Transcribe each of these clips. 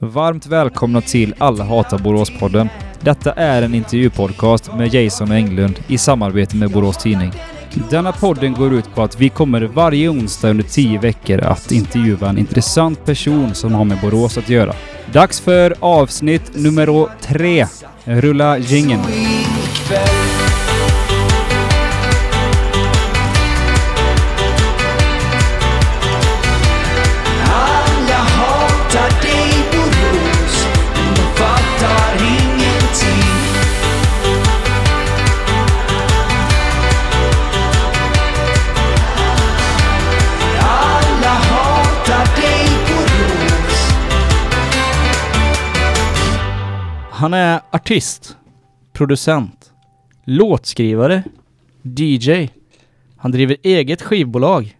Varmt välkomna till Alla hatar Borås-podden. Detta är en intervjupodcast med Jason och Englund i samarbete med Borås Tidning. Denna podden går ut på att vi kommer varje onsdag under tio veckor att intervjua en intressant person som har med Borås att göra. Dags för avsnitt nummer tre. Rulla jingeln. Han är artist, producent, låtskrivare, DJ. Han driver eget skivbolag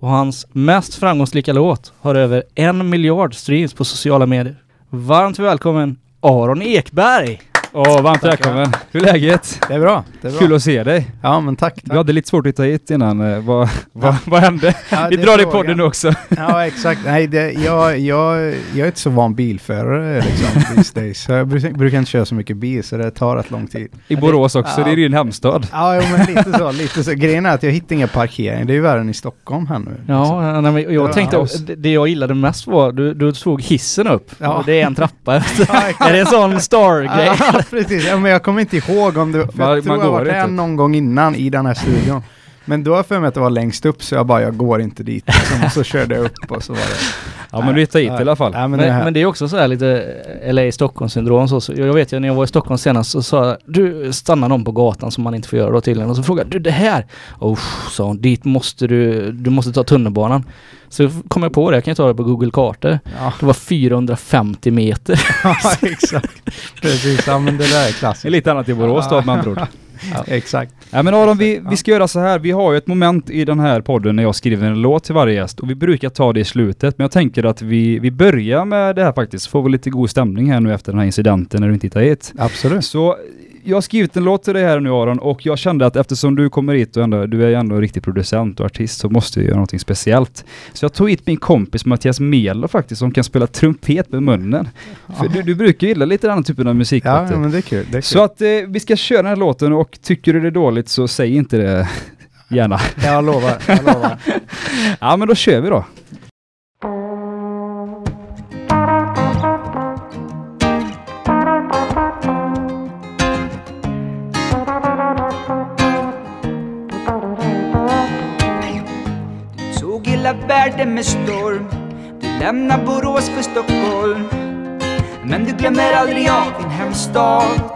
och hans mest framgångsrika låt har över en miljard streams på sociala medier. Varmt välkommen Aron Ekberg! Åh, varmt välkommen. Hur är läget? Det är bra. Det är bra. Kul att se dig. Ja, men tack. Du tack. hade lite svårt att hitta hit innan. Eh, Vad, vad, vad hände? Ja, Vi det är drar i frågan. podden nu också. Ja, exakt. Nej, det, jag, jag, jag är inte så van bilförare liksom these days. Så jag brukar, brukar inte köra så mycket bil, så det tar rätt lång tid. I Borås också, Ja. det är din hemstad. Ja, jo, men lite så. Lite så. Grejen är att jag hittar inga parkering. Det är ju värre än i Stockholm här nu. liksom. Ja, nej, men jag Ja, tänkte, det jag gillade mest var, du, du tog hissen upp Ja. och det är en trappa efter. Ja, är det en sån star-grej? Precis. Ja, men jag kommer inte ihåg om du... För Man- jag tror jag går varit inte. en någon gång innan i den här studion. Men då har jag för mig att det var längst upp, så jag bara, jag går inte dit. Liksom. Så körde jag upp och så var det... Ja men du hittar hit i alla fall. Ja, men, Men, det men det är också så här lite LA Stockholm-syndrom. Så, så jag vet ju när jag var i Stockholm senast så sa jag, du stannar någon på gatan som man inte får göra då tydligen. Och så frågade du det här? Oh, sa hon, dit måste du, du måste ta tunnelbanan. Så kom jag på det, jag kan ju ta det på Google kartor. Ja, Det var 450 meter. ja, exakt. Precis, ja men det där är Det är klassiskt. lite annat i Borås då med andra ord. Exakt. Ja men Aron, vi, vi ska göra så här. Vi har ju ett moment i den här podden när jag skriver en låt till varje gäst och vi brukar ta det i slutet. Men jag tänker att vi, vi börjar med det här faktiskt. Får vi lite god stämning här nu efter den här incidenten när du inte hittar hit. Absolut. Så jag har skrivit en låt till dig här nu Aron och jag kände att eftersom du kommer hit och ändå, du är ju ändå en riktig producent och artist så måste jag göra någonting speciellt. Så jag tog hit min kompis Mattias Melo faktiskt som kan spela trumpet med munnen. För du, du brukar ju gilla lite den här typen av musik. Ja, ja, men det är kul. Det är kul. Så att eh, vi ska köra den här låten och tycker du det är dåligt så säg inte det gärna. Jag lovar, jag lovar. Ja men då kör vi då. Världen med storm. Du lämnar Borås för Stockholm Men du glömmer aldrig av din hemstad.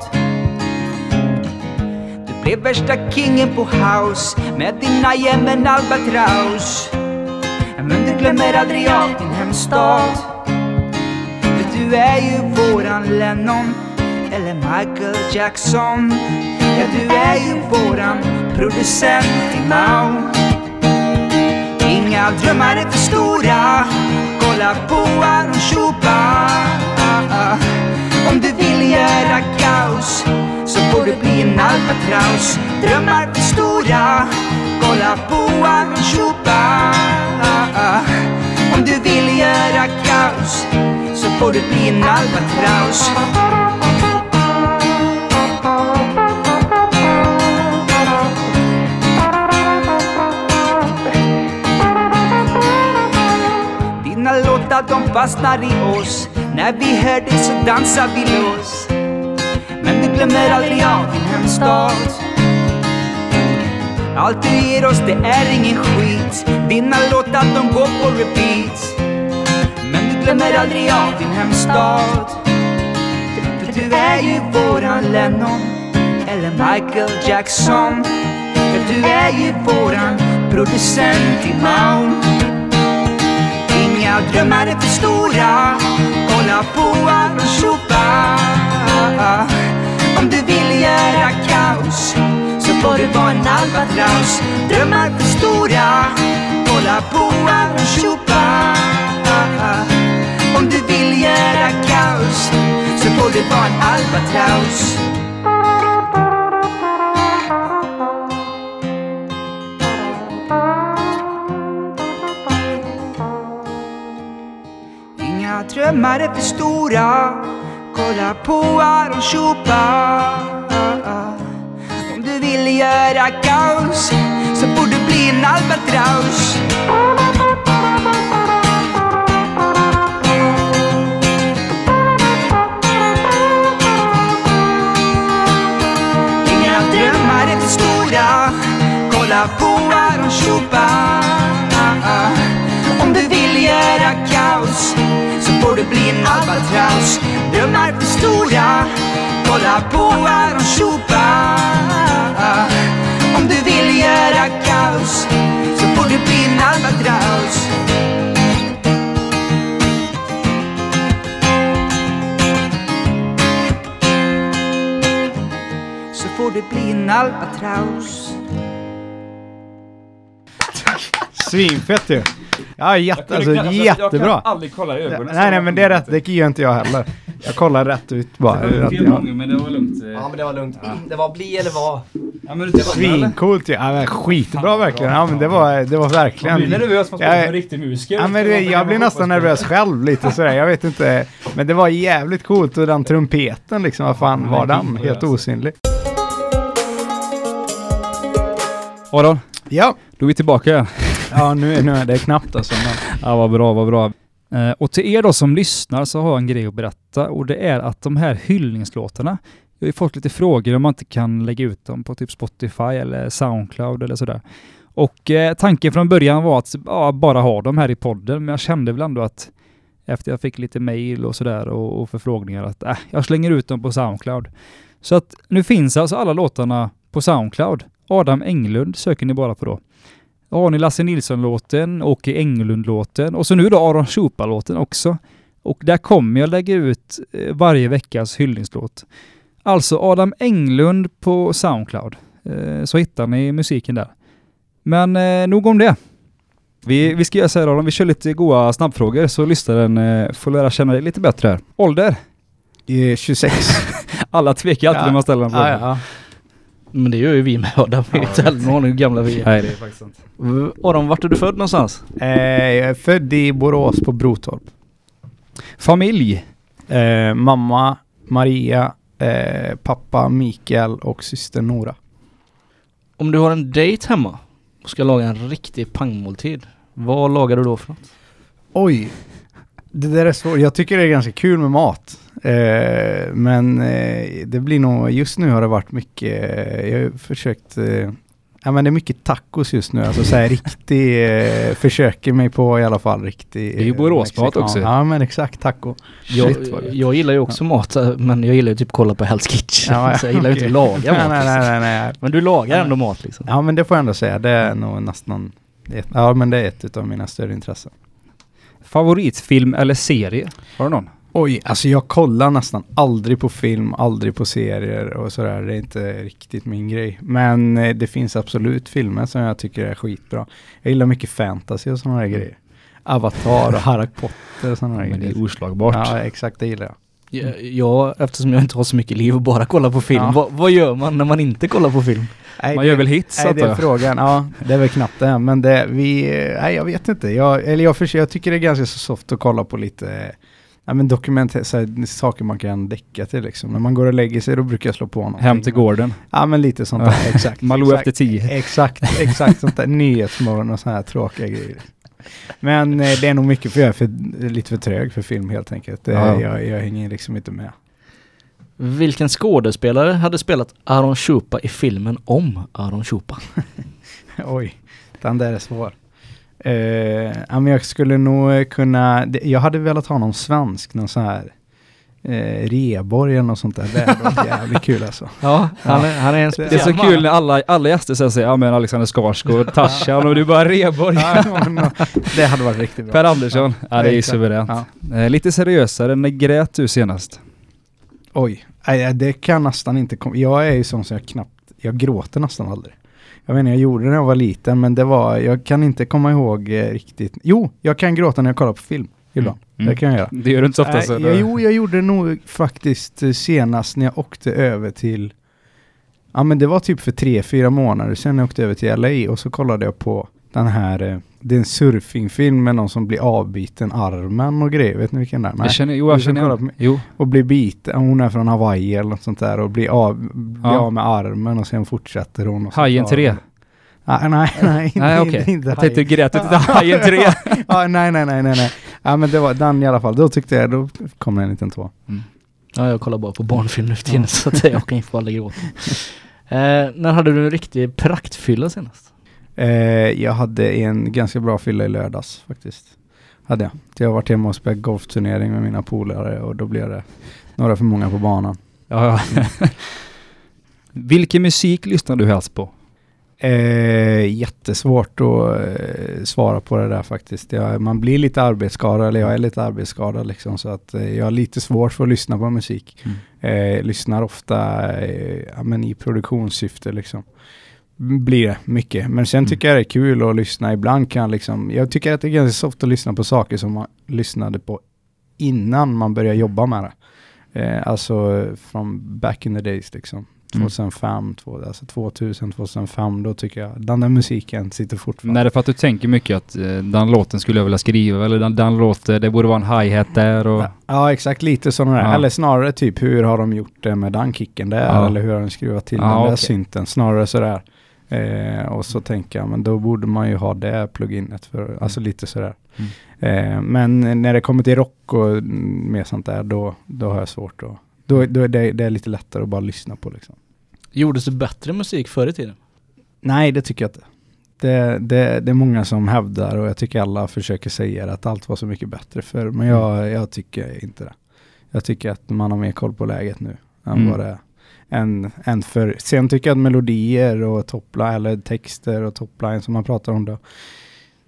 Du blev värsta kingen på house Med dina jämmen albatraus Men du glömmer aldrig av din hemstad. För du är ju våran Lennon Eller Michael Jackson. Ja, du är ju våran producent i Mao. Drömmar är för stora. Kolla på Aron Chupa Om du vill göra kaos Så får du bli en albatraus Drömmar för stora. Kolla på Aron Chupa Om du vill göra kaos Så får du bli en albatraus Dina de fastnar i oss. När vi hör dig så dansar vi loss. Men du glömmer aldrig av din hemstad. Allt du ger oss det är ingen skit. Dina låtar de går på repeat. Men du glömmer aldrig av din hemstad. För du är ju våran Lennon Eller Michael Jackson. För du är ju våran producent i Mount. Inga drömmar är för stora Kolla på alltihopa. Om du vill göra kaos Så får du vara en albatraus Drömmar för stora Kolla på alltihopa. Om du vill göra kaos Så får du vara en albatraus Drömmar är för stora. Kolla på Aron Chupa Om du vill göra kaos så får du bli en albatraus Inga drömmar är för stora. Kolla på Aron Chupa Om du vill göra kaos så får du bli en albatraus Drömmar för stora Kolla på Aron Chupa Om du vill göra kaos så får du bli en albatross. Så får du bli en albatross. Svinfett ju. Ja, jätte, alltså, jättebra. aldrig kolla i ögonen. Nej, nej, men det är rätt. Det gör inte jag heller. Jag kollar rätt ut bara. Att jag- men det var lugnt. Ja men det var lugnt. Det var bli eller var. Ja, men du Svincoolt ju. Ja, men skitbra verkligen. Ja, men det var, det var verkligen... blir nervös man Ja, spelar med riktig musiker. Ja, men det, jag blir nästan nervös själv lite sådär. Jag vet inte. Men det var jävligt coolt och den trumpeten liksom. Vad fan var den? Helt osynlig. Aron, Ja. då är vi tillbaka. Ja, nu, är- nu är det knappt alltså. Men... Ja, vad bra, vad bra. Eh, och till er då som lyssnar så har jag en grej att berätta och det är att de här hyllningslåtarna, jag har ju fått lite frågor om man inte kan lägga ut dem på typ Spotify eller Soundcloud eller sådär. Och eh, tanken från början var att ja, bara ha dem här i podden, men jag kände väl ändå att efter jag fick lite mail och sådär och, och förfrågningar att äh, jag slänger ut dem på Soundcloud. Så att nu finns alltså alla låtarna på Soundcloud. Adam Englund söker ni bara på då. Har ni Lasse Nilsson-låten, Åke Englund-låten och så nu då Aron Chupa-låten också. Och där kommer jag lägga ut eh, varje veckas hyllningslåt. Alltså Adam Englund på Soundcloud. Eh, så hittar ni musiken där. Men eh, nog om det. Vi, vi ska göra så här Aron, vi kör lite goa snabbfrågor så lyssnaren får lära känna dig lite bättre här. Ålder? Eh, 26. Alla tvekar alltid Ja. när man ställer en fråga. ja, ja. Men det gör ju vi med Adam. Vi vet inte någon hur gamla vi är. Nej, det är faktiskt sant. Adam, vart är du född någonstans? Eh, jag är född i Borås på Brotorp. Familj? Eh, mamma Maria, eh, pappa Mikael och syster Nora. Om du har en dejt hemma och ska laga en riktig pangmåltid. Vad lagar du då för något? Oj, det där är svårt. Jag tycker det är ganska kul med mat. Eh, men eh, det blir nog, just nu har det varit mycket, eh, jag har försökt, eh, ja men det är mycket tacos just nu. Alltså så här riktig, eh, försöker mig på i alla fall riktig. Det är ju eh, Boråsmat också. Ja men exakt, taco. Jag, Shit, jag gillar ju också mat eh, men jag gillar ju typ kolla på Hell's Kitchen. Ja, så jag gillar ju inte okej. att laga nej, mat. nej, liksom. nej, nej, nej. Men du lagar Ja, ändå mat liksom. Ja men det får jag ändå säga, det är nog nästan, ett, ja men det är ett av mina större intressen. Favoritfilm eller serie? Har du någon? Oj, alltså jag kollar nästan aldrig på film, aldrig på serier och sådär. Det är inte riktigt min grej. Men eh, det finns absolut filmer som jag tycker är skitbra. Jag gillar mycket fantasy och sådana där grejer. Avatar och Harry Potter och sådana där Men det grejer. är oslagbart. Ja, exakt det gillar jag. Ja, jag, eftersom jag inte har så mycket liv och bara kollar på film. Ja. Vad, vad gör man när man inte kollar på film? Nej, Man det- gör väl hits Nej, det är jag? frågan. Ja, det är väl knappt det. Men det, vi, nej jag vet inte. Jag, eller jag, försöker, jag tycker det är ganska så soft att kolla på lite Ja men dokument, här, saker man kan däcka till liksom. När man går och lägger sig då brukar jag slå på någonting. Hem till gården. Ja men lite sånt där, exakt. Malou exakt, efter tio. Exakt, exakt sånt där. Nyhetsmorgon och sådana här tråkiga grejer. Men eh, det är nog mycket för jag är för, lite för trög för film helt enkelt. Det, Ja. jag, jag hänger liksom inte med. Vilken skådespelare hade spelat Aaron Chupa i filmen om Aaron Chupa? Oj, den där är svår. Ja, men jag skulle nog kunna, jag hade velat ha någon svensk, någon sån här eh, Reborg eller något sånt där. Det varit jävligt kul alltså. Ja, han är, han är en Det är så kul när alla, alla gäster säger ja men Alexander Skarsgård, Tarzan och du bara Reborg. Ja, men, det hade varit riktigt bra. Per Andersson. Ja, det är ju suveränt. Ja. Eh, lite seriösare, när grät du senast? Oj, nej, det kan nästan inte komma. Jag är ju sån som jag knappt, jag gråter nästan aldrig. Jag vet inte, jag gjorde det när jag var liten men det var, jag kan inte komma ihåg eh, riktigt. Jo, jag kan gråta när jag kollar på film ibland. Mm. Det kan jag göra. Det gör du inte så ofta. Nej, så jag, jo, jag gjorde det nog faktiskt eh, senast när jag åkte över till, ja men det var typ för tre, fyra månader sedan jag åkte över till LA och så kollade jag på den här, eh, det är en surfingfilm med någon som blir avbiten armen och grejer. Vet ni vilken det är? Nej. Jag känner, jo jag känner på Jo. Och blir biten, hon är från Hawaii eller något sånt där och blir av, blir Ja. av med armen och sen fortsätter hon. Och Hajen klarar 3. hon- Nej, nej, nej. inte- Nej okej. inte Jag tänkte du grät ut Hajen 3. Ja, nej, nej, nej, nej, nej. Ja, men det var den i alla fall. Då tyckte jag, då kom det en liten två. Ja, jag kollar bara på barnfilm nu för tiden så att jag kan ju få aldrig gråta. Eh, när hade du en riktig praktfylla senast? Eh, jag hade en ganska bra fylla i lördags faktiskt. Hade jag. Jag har varit hemma och spelat golfturnering med mina polare och då blev det några för många på banan. Ja, ja. Vilken musik lyssnar du helst på? Eh, jättesvårt att eh, svara på det där faktiskt. Jag, man blir lite arbetsskadad, eller jag är lite arbetsskadad liksom, så att eh, jag har lite svårt för att lyssna på musik. Mm. Eh, lyssnar ofta eh, ja, men i produktionssyfte liksom. Blir det mycket. Men sen Mm. tycker jag det är kul att lyssna. Ibland kan liksom, jag tycker att det är ganska soft att lyssna på saker som man lyssnade på innan man började jobba med det. Eh, alltså från back in the days liksom. Mm. 2005, två, alltså 2000, 2005, då tycker jag den där musiken sitter fortfarande. Nej, det är för att du tänker mycket att eh, den låten skulle jag vilja skriva eller den, den låten, det borde vara en hi-hat där och... Ja, exakt lite sådana där. Ja. Eller snarare typ hur har de gjort det med den kicken där? Ja. Eller hur har de skruvat till Ja, den där okej. synten? Snarare sådär. Eh, och så tänker jag, men då borde man ju ha det pluginet för, alltså lite sådär. Mm. Eh, men när det kommer till rock och mm, mer sånt där, då, då har jag svårt att, då, då är det, det är lite lättare att bara lyssna på liksom. Gjordes det bättre musik förr i tiden? Nej, det tycker jag inte. Det, det, det är många som hävdar och jag tycker alla försöker säga att allt var så mycket bättre förr. Men jag, jag tycker inte det. Jag tycker att man har mer koll på läget nu än Mm. vad det är. Än, än för. Sen tycker jag att melodier och topline, eller texter och topline som man pratar om då.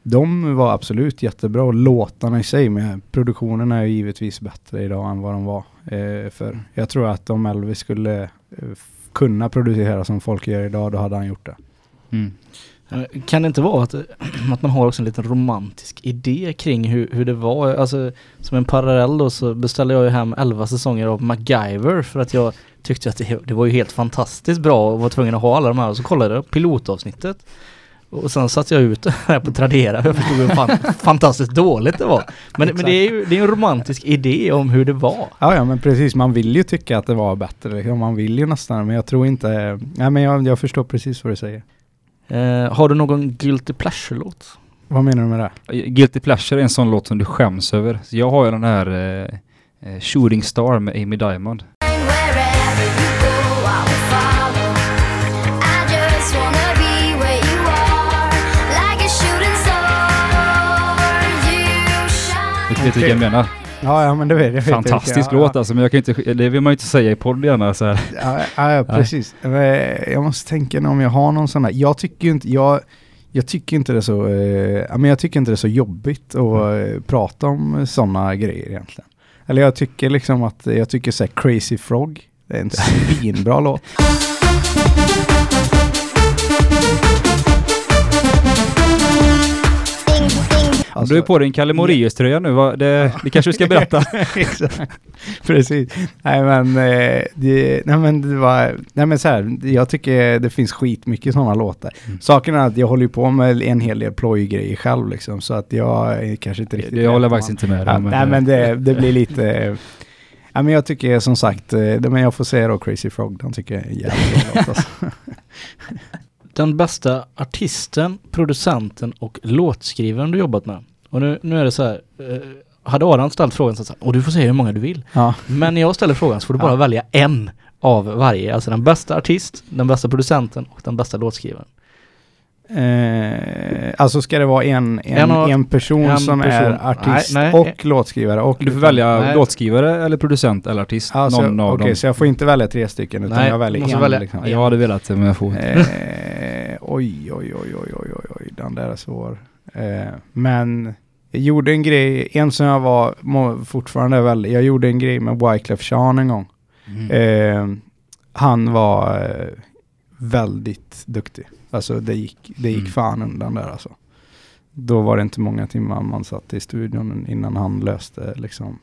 De var absolut jättebra och låtarna i sig med produktionen är ju givetvis bättre idag än vad de var eh, för. Jag tror att om Elvis skulle eh, kunna producera som folk gör idag, då hade han gjort det. Mm. Kan det inte vara att, att man har också en liten romantisk idé kring hur, hur det var? Alltså som en parallell då så beställde jag ju hem 11 säsonger av MacGyver för att jag tyckte att det, det var ju helt fantastiskt bra och var tvungen att ha alla de här och så kollade jag pilotavsnittet och sen satte jag ut det här på Tradera jag förstod hur fan, fantastiskt dåligt det var. Men, men det är ju det är en romantisk idé om hur det var. Ja, ja, men precis. Man vill ju tycka att det var bättre. Liksom. Man vill ju nästan, men jag tror inte... Nej, men jag, jag förstår precis vad du säger. Eh, har du någon Guilty Pleasure-låt? Vad menar du med det? Guilty Pleasure är en sån låt som du skäms över. Så jag har ju den här eh, eh, Shooting Star med Amy Diamond. Vet du vilken jag menar? Ja, ja, men det vet jag. vet Fantastisk vilka- låt ja, alltså, men jag kan inte, det vill man ju inte säga i podd gärna så här. Ja, ja, precis. Men Jag måste tänka om jag har någon sån där. Jag tycker ju inte... Jag, jag tycker inte det är så... Eh, men jag tycker inte det är så jobbigt att eh, prata om sådana grejer egentligen. Eller jag tycker liksom att... Jag tycker så här Crazy Frog. Det är en svinbra låt. Alltså- du är på dig en Kalle Moraeus-tröja nu, va? det, det kanske du ska berätta? Precis. Nej men, eh, det, nej men det var, nej men så här, jag tycker det finns skitmycket sådana låtar. Mm. Saken är att jag håller ju på med en hel del plojgrejer själv liksom, så att jag kanske inte riktigt... Jag håller faktiskt inte med Ja, dig. nej men det, det blir lite... Ja, men jag tycker som sagt, eh, men jag får säga då Crazy Frog, den tycker jag är jävligt bra låt alltså. Den bästa artisten, producenten och låtskrivaren du jobbat med. Och nu, nu är det så här. Eh, hade Adam ställt frågan så att och du får säga hur många du vill. Ja. Men när jag ställer frågan så får du bara Ja. välja en av varje. Alltså den bästa artist, den bästa producenten och den bästa låtskrivaren. Eh, alltså ska det vara en, en, En en, av- person en som person. är artist Nej, nej. och låtskrivare och... Du får välja Nej. låtskrivare eller producent eller artist. Alltså, någon av Okej, dem. så jag får inte välja tre stycken utan Nej, jag väljer en välja liksom. Ja, Jag hade velat det men jag får inte. Eh, oj, oj, oj, oj, oj, oj, oj, den där är svår. Eh, men jag gjorde en grej, en som jag var må, fortfarande väl, jag gjorde en grej med Wyclef Jean en gång. Mm. Eh, han var eh, väldigt duktig. Alltså det gick, det gick Mm. fan undan där alltså. Då var det inte många timmar man satt i studion innan han löste liksom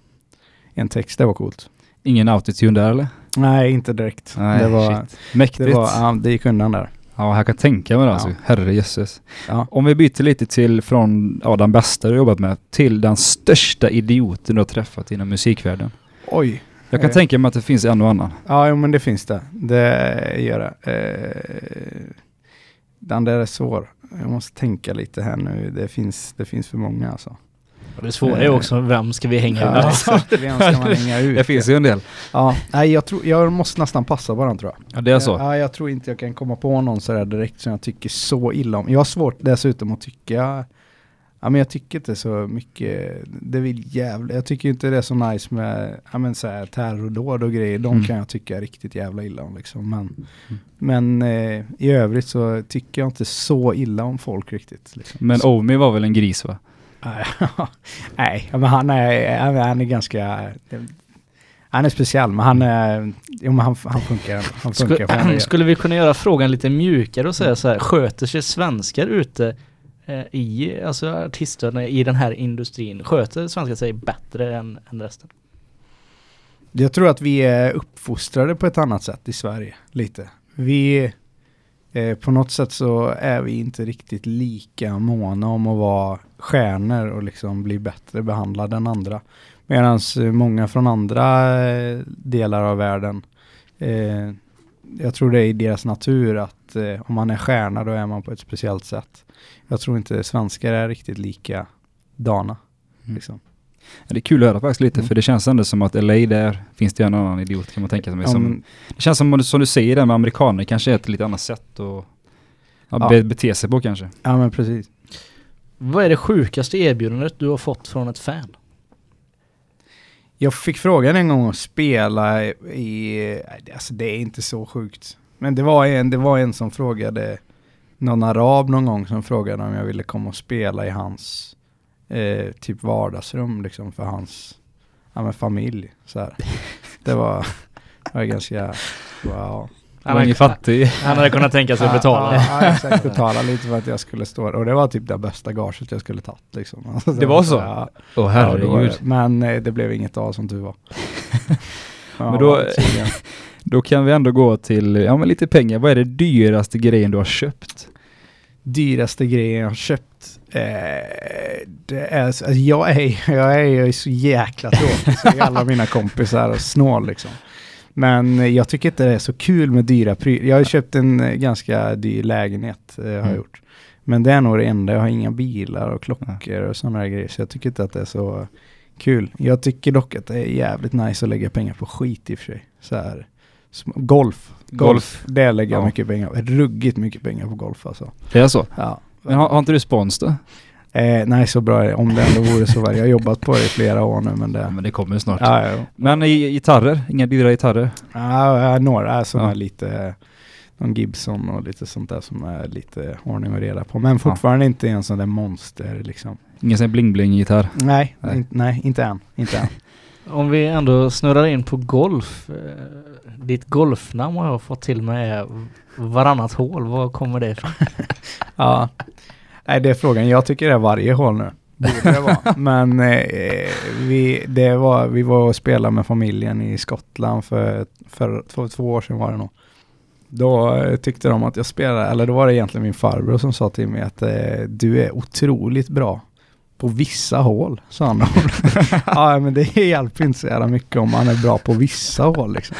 en text. Det var coolt. Ingen autotune där eller? Nej, inte direkt. Nej, det var, shit. Mäktigt. det, var ja, det gick undan där. Ja, jag kan tänka mig det alltså. Ja. Herre jösses. Ja. Om vi byter lite till från ja, den bästa du jobbat med till den största idioten du har träffat inom musikvärlden. Oj. Jag kan Eh. tänka mig att det finns en och annan. Ja, jo, men det finns det. Det gör det. Eh, den där är svår. Jag måste tänka lite här nu. Det finns, det finns för många alltså. Och det svåra är också, vem ska vi hänga Ja, ut? exakt. Vem ska man hänga ut? Det finns ju en del. Ja, nej, jag, tror, jag måste nästan passa på den tror jag. Ja, det är så. Ja, jag tror inte jag kan komma på någon sådär direkt som jag tycker så illa om. Jag har svårt dessutom att tycka, ja men jag tycker inte så mycket, det vill jävla, jag tycker inte det är så nice med, ja men såhär terrordåd och grejer, de Mm. kan jag tycka riktigt jävla illa om liksom. Men, men eh, i övrigt så tycker jag inte så illa om folk riktigt. Liksom. Men så, Omi var väl en gris va? nej, men han är, han är- ganska, han är speciell men han är, jo men han, han funkar, han funkar på Skulle, vi kunna göra frågan lite mjukare och säga så här, sköter sig svenskar ute Eh, i, alltså artisterna i den här industrin, sköter svenskar sig bättre än, än resten? Jag tror att vi är uppfostrade på ett annat sätt i Sverige, lite. Vi, eh, på något sätt så är vi inte riktigt lika måna om att vara stjärnor och liksom bli bättre behandlade än andra. Medan eh, många från andra eh, delar av världen, eh, jag tror det är i deras natur att eh, om man är stjärna då är man på ett speciellt sätt. Jag tror inte svenskar är riktigt lika dana. Mm. Liksom. Ja, Det är kul att höra faktiskt lite Mm. för det känns ändå som att LA där finns det en annan idiot kan man tänka sig. Som, men- det känns som, som du säger det med amerikaner kanske är ett lite annat sätt att ja, Ja. Be, bete sig på kanske. ja men precis. Vad är det sjukaste erbjudandet du har fått från ett fan? Jag fick frågan en gång att spela i, alltså det är inte så sjukt. Men det var en, det var en som frågade, någon arab någon gång som frågade om jag ville komma och spela i hans eh, typ vardagsrum liksom för hans ja, men familj. Så här. Det var, det var ganska, wow. Han var ingen fattig. Han hade kunnat tänka sig att betala. Ja, ja, exakt, betala lite för att jag skulle stå Och det var typ det bästa gaget jag skulle tagit liksom. Alltså, Det var så? Ja, Åh Ja, det var herregud. det. Men eh, det blev inget av som tur var. Ja, Men då-. Då kan vi ändå gå till, ja men lite pengar. Vad är det dyraste grejen du har köpt? Dyraste grejen jag har köpt. Eh, det är, alltså, jag, är, jag är ju så jäkla tråkig så är alla mina kompisar och snål liksom. Men jag tycker inte det är så kul med dyra prylar. Jag har köpt en eh, ganska dyr lägenhet, eh, har jag Mm. gjort. Men det är nog det enda. Jag har inga bilar och klockor och sådana här grejer. Så jag tycker inte att det är så kul. Jag tycker dock att det är jävligt nice att lägga pengar på skit i och för sig. Så här, golf. Golf. Det lägger jag Ja. mycket pengar på. Ruggigt mycket pengar på golf alltså. Det är så? Ja. Men har, har inte du spons då? Eh, nej, så bra är det. Om det ändå vore så väl. Jag har jobbat på det i flera år nu, men Ja, det... men det kommer snart. Ja, ja, Men i gitarrer? Inga dyra gitarrer? ja. några som är lite... Någon Gibson och lite sånt där som är lite ordning och reda på. Men fortfarande inte en sån där monster liksom. Ingen sån bling-bling-gitarr? Nej, Nej. In, nej inte än. Inte än. Om vi ändå snurrar in på golf. Eh, ditt golfnamn har jag fått till mig är varannat hål. Var kommer det ifrån? Ja. Nej, det är frågan. Jag tycker det är varje hål nu. Borde det vara. Men eh, vi, det var, vi var och spelade med familjen i Skottland för, för två, två år sedan var det nog. Då eh, tyckte de att jag spelade, eller då var det egentligen min farbror som sa till mig att eh, du är otroligt bra på vissa hål, sa han. ja, men det hjälper inte så jävla mycket om man är bra på vissa hål liksom.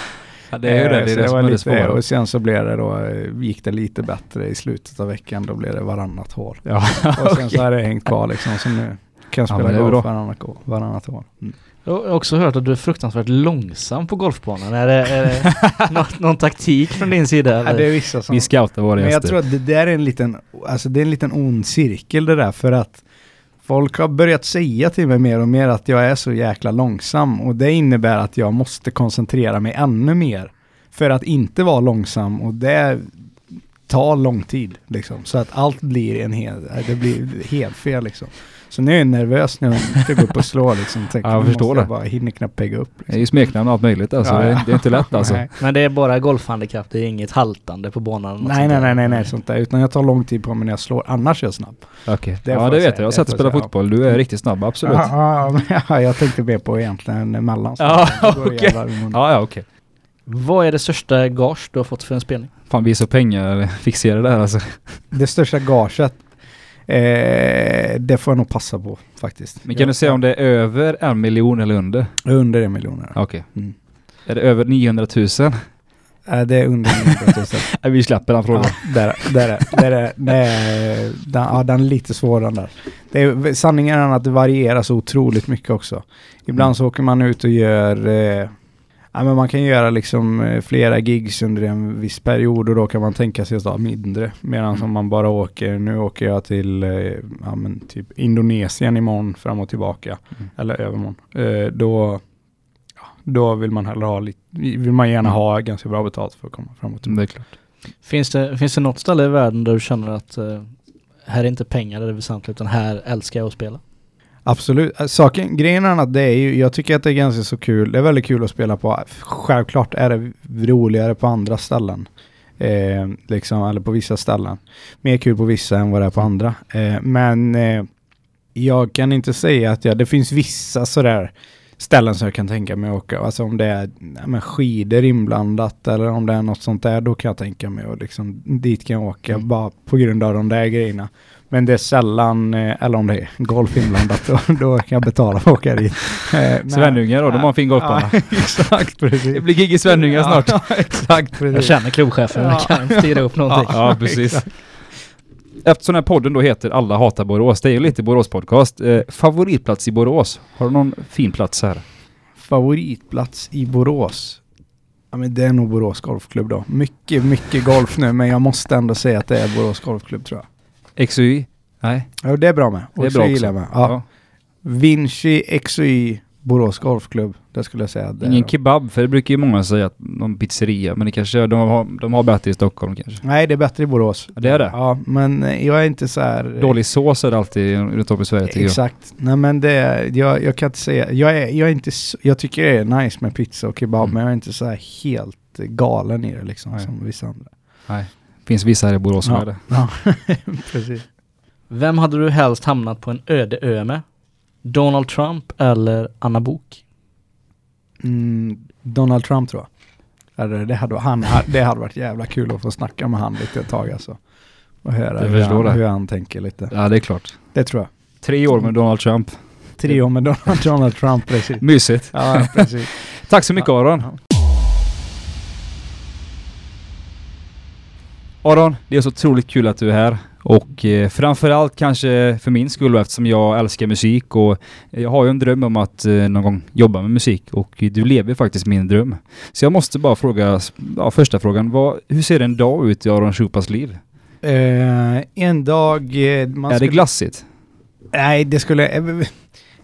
Ja, det är ju det. Eh, Det är så det som är det lite, svåra. Och sen så blev det då, eh, gick det lite bättre i slutet av veckan, då blev det varannat hål. Ja, Och sen så har det hängt kvar liksom, så nu kan jag Ja, spela det är golf varannat, varannat år. Mm. Jag har också hört att du är fruktansvärt långsam på golfbanan. Är det, är det någon, någon taktik från din sida? Ja, Eller? det är vissa som... vi scoutar våra Men jag gäster. tror att det där är en liten, alltså det är en liten ond cirkel det där för att folk har börjat säga till mig mer och mer att jag är så jäkla långsam och det innebär att jag måste koncentrera mig ännu mer för att inte vara långsam och det tar lång tid liksom. Så att allt blir en hel, det blir helt fel liksom. Så nu är jag nervös när jag ska gå upp och slå liksom. Tänker, Ja, jag förstår måste det. bara hinner knappt pegga upp. Det är ju smeknamn och allt möjligt alltså. Ja, Det, är, ja. det är inte lätt alltså. Nej. Men det är bara golfhandikapp, det är inget haltande på banan? Nej, nej, nej, nej, nej, sånt där. Utan jag tar lång tid på mig när jag slår, annars är jag snabb. Okej. Det Ja det jag vet jag. Jag har det sett dig spela jag fotboll. Du är riktigt snabb, absolut. Ja, ja, ja, ja, jag tänkte mer på egentligen mellan. Ja, Det okej. munnen. Ja, ja okej. Vad är det största gage du har fått för en spelning? Fan vi är så pengar-fixerade där alltså. Det största gaget, eh, det får jag nog passa på faktiskt. Men kan du säga om det är över en miljon eller under? Under en miljon. Okej. Mm. Är det över 900 000? Eh, det är under 900 000. Nej, vi släpper den frågan. Ja, där, där, är- där, är- det är, den, ja, den är lite svårare där. Det är, sanningen är att det varierar så otroligt mycket också. Ibland Mm. så åker man ut och gör, eh, ja men man kan göra liksom eh, flera gigs under en viss period och då kan man tänka sig att ha mindre. Medan Mm. om man bara åker, nu åker jag till eh, ja, men typ Indonesien imorgon fram och tillbaka. Mm. Eller övermorgon. Eh, då, ja, då vill man hellre ha lite, vill man gärna ha ganska bra betalt för att komma fram och tillbaka. Det är klart. Finns det, finns det något ställe i världen där du känner att eh, här är inte pengar det är väsentligt utan här älskar jag att spela? Absolut. Äh, Saken, grejen är att det är ju, jag tycker att det är ganska så kul. Det är väldigt kul att spela på. Självklart är det roligare på andra ställen. Eh, liksom, eller på vissa ställen. Mer kul på vissa än vad det är på andra. Eh, men eh, jag kan inte säga att jag, det finns vissa sådär ställen som jag kan tänka mig att åka. Alltså om det är men skidor inblandat eller om det är något sånt där, då kan jag tänka mig att liksom, dit kan jag åka Mm. bara på grund av de där grejerna. Men det är sällan, eh, eller om det är golf inblandat, då, då kan jag betala för att åka dit. Eh, Svenljunga då, de har en fin golfbana. Ja, exakt, precis. Det blir gig i Svenljunga snart. Ja, exakt, Jag precis. känner klubbchefen, jag kan styra upp någonting. Ja, precis. Eftersom den här podden då heter Alla hatar Borås, det är ju lite Borås podcast. Eh, favoritplats i Borås? Har du någon fin plats här? Favoritplats i Borås? Ja men det är nog Borås Golfklubb då. Mycket, mycket golf nu men jag måste ändå säga att det är Borås Golfklubb tror jag. XUI? Nej, Ja det är bra med. det är Och bra också. med. Ja. Vinci, XY, Borås Golfklubb. Det skulle jag säga. Ingen kebab, för det brukar ju många säga att någon pizzeria, men det kanske, de har, de har bättre i Stockholm kanske. Nej det är bättre i Borås. Ja, det är det? Ja men eh, jag är inte så här... eh, Dålig sås är det alltid runt om i Sverige tycker jag. Exakt. Nej men det, är- jag, jag kan inte säga, jag är, jag är inte, jag tycker det är nice med pizza och kebab Mm. men jag är inte så här helt galen i det liksom Nej. som vissa andra. Nej. Finns vissa här i Borås som Ja. är det. Ja, precis. Vem hade du helst hamnat på en öde ö med? Donald Trump eller Anna Bok? Mm, Donald Trump tror jag. Eller det hade, han, det hade varit jävla kul att få snacka med han lite ett tag alltså. Och höra Jag hur han, hur han tänker lite. Ja, det är klart. Det tror jag. Tre år med Donald Trump. Trio med Donald, Donald Trump precis. Mysigt. Ja, precis. Tack så mycket Aron. Aron, det är så otroligt kul att du är här. Och eh, framförallt kanske för min skull eftersom jag älskar musik och jag har ju en dröm om att eh, någon gång jobba med musik och du lever faktiskt min dröm. Så jag måste bara fråga, ja, första frågan, vad, hur ser en dag ut i Aron Schupas liv? Eh, en dag... eh, Man är det skulle- glassigt? Nej, det skulle... eh,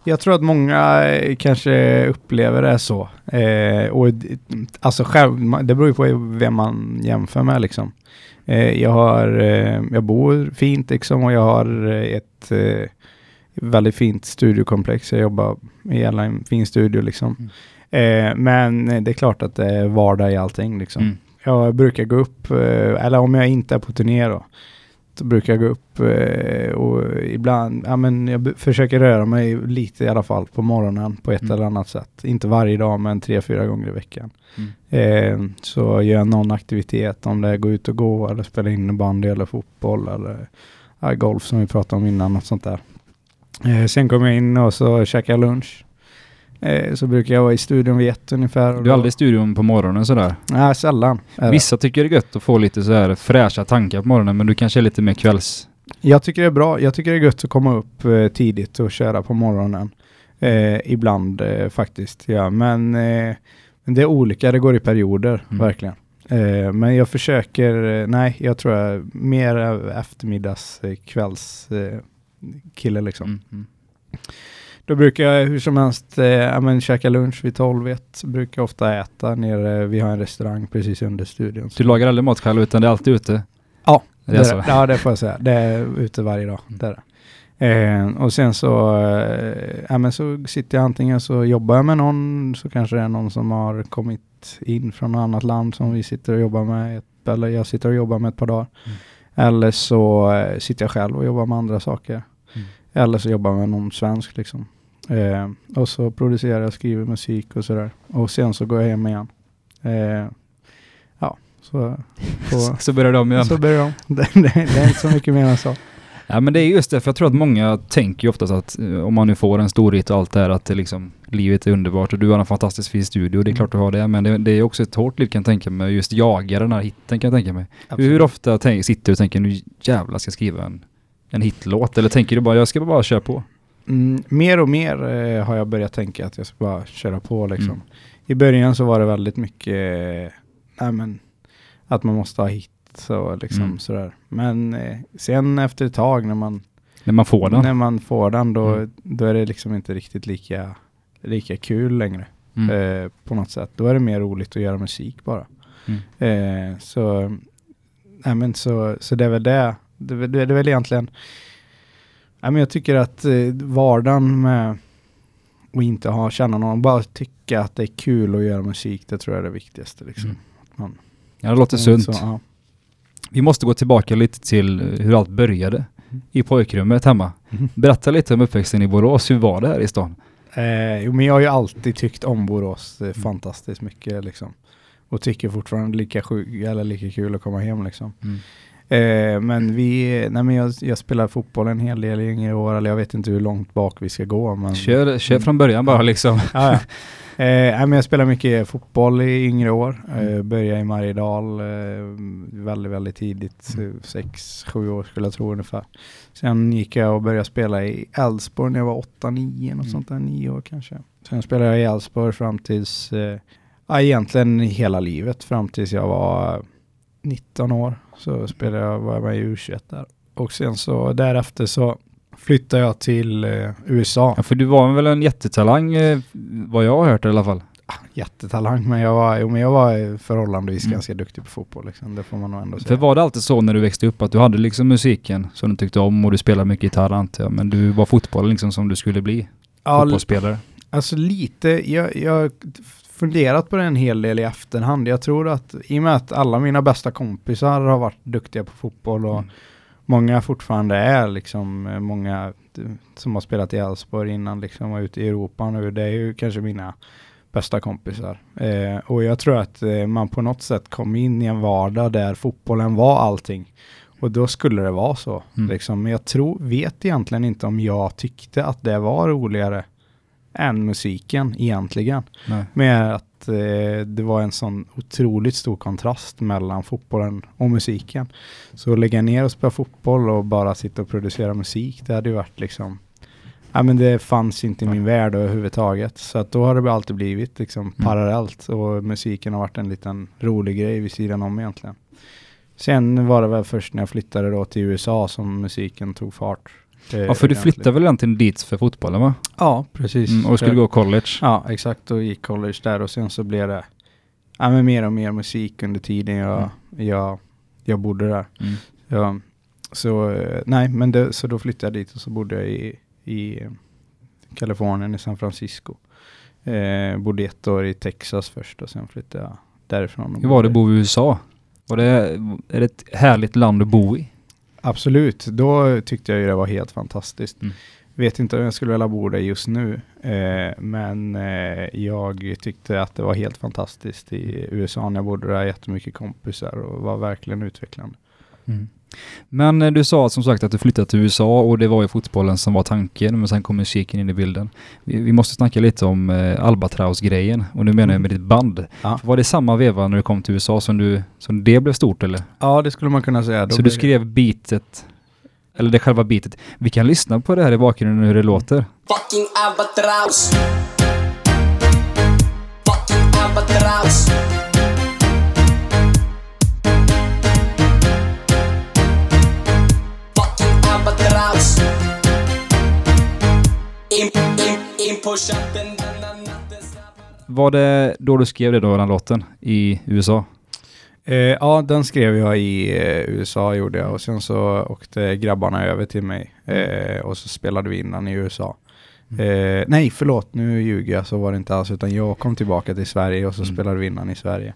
Jag tror att många eh, kanske upplever det så. Eh, och alltså själv, det beror ju på vem man jämför med liksom. Eh, jag har, eh, jag bor fint liksom och jag har eh, ett väldigt fint studiokomplex. Jag jobbar i alla en fin studio liksom. Eh, men det är klart att det är vardag i allting liksom. Mm. Jag brukar gå upp, eller om jag inte är på turné då, brukar jag gå upp eh, och ibland, ja men jag försöker röra mig lite i alla fall på morgonen på ett Mm. eller annat sätt. Inte varje dag men tre, fyra gånger i veckan. Mm. Eh, så gör jag någon aktivitet, om det är gå ut och gå eller spela innebandy eller fotboll eller ja, golf som vi pratade om innan, något sånt där. Eh, sen kommer jag in och så käkar jag lunch. Eh, så brukar jag vara i studion vid ett ungefär. Du är aldrig i studion på morgonen sådär? Nej, sällan. det. Vissa tycker det är gött att få lite så här fräscha tankar på morgonen men du kanske är lite mer kvälls... Jag tycker det är bra. Jag tycker det är gött att komma upp eh, tidigt och köra på morgonen. Eh, ibland eh, faktiskt. Ja, men, eh, men det är olika. Det går i perioder, Mm. verkligen. Eh, men jag försöker, eh, nej, jag tror jag är mer eh, eftermiddags, eh, kvälls eh, kille liksom. Mm. Mm. Då brukar jag hur som helst eh, ja, men, käka lunch vid 12 ett. Brukar ofta äta nere, vi har en restaurang precis under studion. Du lagar aldrig mat själv utan det är alltid ute? Ja, Det Det det. ja, det får jag säga. Det är ute varje dag. Mm. Det är. Eh, och sen så, eh, ja, men så sitter jag antingen så jobbar jag med någon, så kanske det är någon som har kommit in från något annat land som vi sitter och jobbar med, ett, eller jag sitter och jobbar med ett par dagar. Mm. Eller så eh, sitter jag själv och jobbar med andra saker. Mm. Eller så jobbar jag med någon svensk liksom. Eh, och så producerar jag, skriver musik och sådär. Och sen så går jag hem igen. Eh, ja, Så, på, Så börjar de igen. så börjar de. Det, det, det är inte så mycket mer än så. Ja men det är just det, för jag tror att många tänker ju oftast att eh, om man nu får en stor hit och allt det här att det liksom, livet är underbart och du har en fantastiskt fin studio, det är klart du har det, men det, det är också ett hårt liv kan jag tänka mig, just jaga den här hitten kan jag tänka mig. Hur ofta tänk, sitter du och tänker nu jävlar ska jag skriva en, en hitlåt, eller tänker du bara jag ska bara köra på? Mm, mer och mer eh, har jag börjat tänka att jag ska bara köra på liksom. Mm. I början så var det väldigt mycket, eh, nej men, att man måste ha hit och liksom Mm. sådär. Men eh, sen efter ett tag när man, När man får den? när man får den då, Mm. då är det liksom inte riktigt lika, lika kul längre. Mm. Eh, på något sätt. Då är det mer roligt att göra musik bara. Mm. Eh, så, nej men så, så det är väl det. Det, väl- det är väl egentligen, men jag tycker att eh, vardagen med att inte ha, känna någon, bara tycka att det är kul att göra musik, det tror jag är det viktigaste liksom. Mm. Man- Ja, det låter sunt. Så, ja. Vi måste gå tillbaka lite till eh, hur allt började Mm. i pojkrummet hemma. Mhm. Berätta lite om uppväxten i Borås, hur var det här i stan? Eh, jo, men jag har ju alltid tyckt om Borås Mm. eh, fantastiskt mycket liksom. Och tycker fortfarande lika, sjuk, eller lika kul att komma hem liksom. Eh, men vi, nej men jag, jag spelar fotboll en hel del yngre år, eller jag vet inte hur långt bak vi ska gå. Men, Kör, kör från början bara liksom. ja, ja. Eh, men jag spelar mycket fotboll i yngre år. Eh, började i Mariedal eh, väldigt, väldigt tidigt. Mm. Sex, sju år skulle jag tro ungefär. Sen gick jag och började spela i Elfsborg när jag var åtta, nio, något Mm. sånt där, nio år kanske. Sen spelade jag i Elfsborg fram tills, eh, ja egentligen hela livet, fram tills jag var 19 år. Så spelade jag, var jag med i U21 där. Och sen så därefter så flyttade jag till eh, USA. Ja, för du var väl en jättetalang, eh, vad jag har hört i alla fall. jättetalang, men jag var, jo, men jag var förhållandevis Mm. ganska duktig på fotboll. Liksom. Det får man nog ändå För säga. var det alltid så när du växte upp att du hade liksom musiken som du tyckte om och du spelade mycket gitarr antar jag, men du var fotbollen liksom som du skulle bli? ja, Fotbollsspelare? alltså lite, jag, jag funderat på det en hel del i efterhand. Jag tror att i och med att alla mina bästa kompisar har varit duktiga på fotboll och Mm. många fortfarande är liksom, eh, många som har spelat i Elfsborg innan liksom var ute i Europa nu, det är ju kanske mina bästa kompisar. Eh, och jag tror att eh, man på något sätt kom in i en vardag där fotbollen var allting. Och då skulle det vara så. Mm. Liksom. Men jag tror, vet egentligen inte om jag tyckte att det var roligare än musiken egentligen. Nej. Med att eh, det var en sån otroligt stor kontrast mellan fotbollen och musiken. Så att lägga ner och spela fotboll och bara sitta och producera musik, det hade ju varit liksom Ja men det fanns inte i min värld överhuvudtaget. Så att då har det alltid blivit liksom parallellt och musiken har varit en liten rolig grej vid sidan om egentligen. Sen var det väl först när jag flyttade då till USA som musiken tog fart. Eh, Ja, för du flyttade väl egentligen dit för fotbollen va? Ja, precis. Mm, och skulle gå college? Ja, exakt. Och gick college där och sen så blev det ja, men mer och mer musik under tiden jag, jag, jag bodde där. Mm. Ja, så eh, nej, men det, så då flyttade jag dit och så bodde jag i, i Kalifornien, i San Francisco. Eh, bodde ett år i Texas först och sen flyttade jag därifrån. Hur var det att bo i USA? Var det, är det ett härligt land att bo i? Absolut, då tyckte jag ju det var helt fantastiskt. Mm. Vet inte om jag skulle vilja bo där just nu, eh, men eh, jag tyckte att det var helt fantastiskt i USA när jag bodde där, jättemycket kompisar och var verkligen utvecklande. Men eh, du sa som sagt att du flyttade till USA och det var ju fotbollen som var tanken, men sen kom musiken in i bilden. Vi, vi måste snacka lite om eh, Albatraus-grejen och nu menar jag med ditt band. Ja. Var det samma veva när du kom till USA som, du, som det blev stort eller? Ja, det skulle man kunna säga. Då Så du blev det- skrev beatet, eller det själva beatet. Vi kan lyssna på det här i bakgrunden hur det låter. Fucking albatross. Fucking albatross. In, på chatten denna natten snabb- Var det då du skrev det då, den låten, i USA? Eh, ja, den skrev jag i eh, USA gjorde jag och sen så åkte grabbarna över till mig eh, och så spelade vi in den i USA. Eh, nej, förlåt, nu ljuger jag, så var det inte alls, utan jag kom tillbaka till Sverige och så Mm. spelade vi in den i Sverige.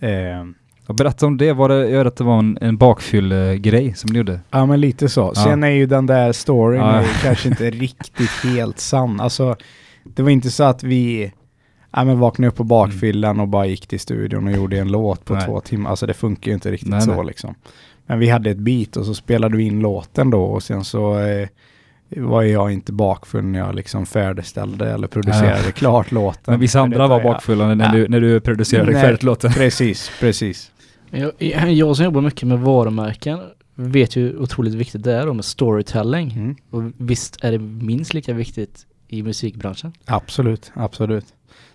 Eh, Och berätta om det, var det, jag att det var en, en bakfyllegrej som du gjorde. Ja men lite så. Ja. Sen är ju den där storyn Ja. kanske inte riktigt helt sann. Alltså det var inte så att vi Ja men vaknade upp på bakfyllan och bara gick till studion och gjorde en låt på Nej. två timmar. Alltså det funkar ju inte riktigt Nej, så nej. liksom. Men vi hade ett beat och så spelade vi in låten då och sen så eh, var jag inte bakfull när jag liksom färdigställde eller producerade klart låten. Men vissa andra var bakfulla när, du, när du producerade färdigt låten. Precis, precis. Jag, jag som jobbar mycket med varumärken vet ju otroligt viktigt det är då med storytelling. Mm. Och visst är det minst lika viktigt i musikbranschen. Absolut, absolut.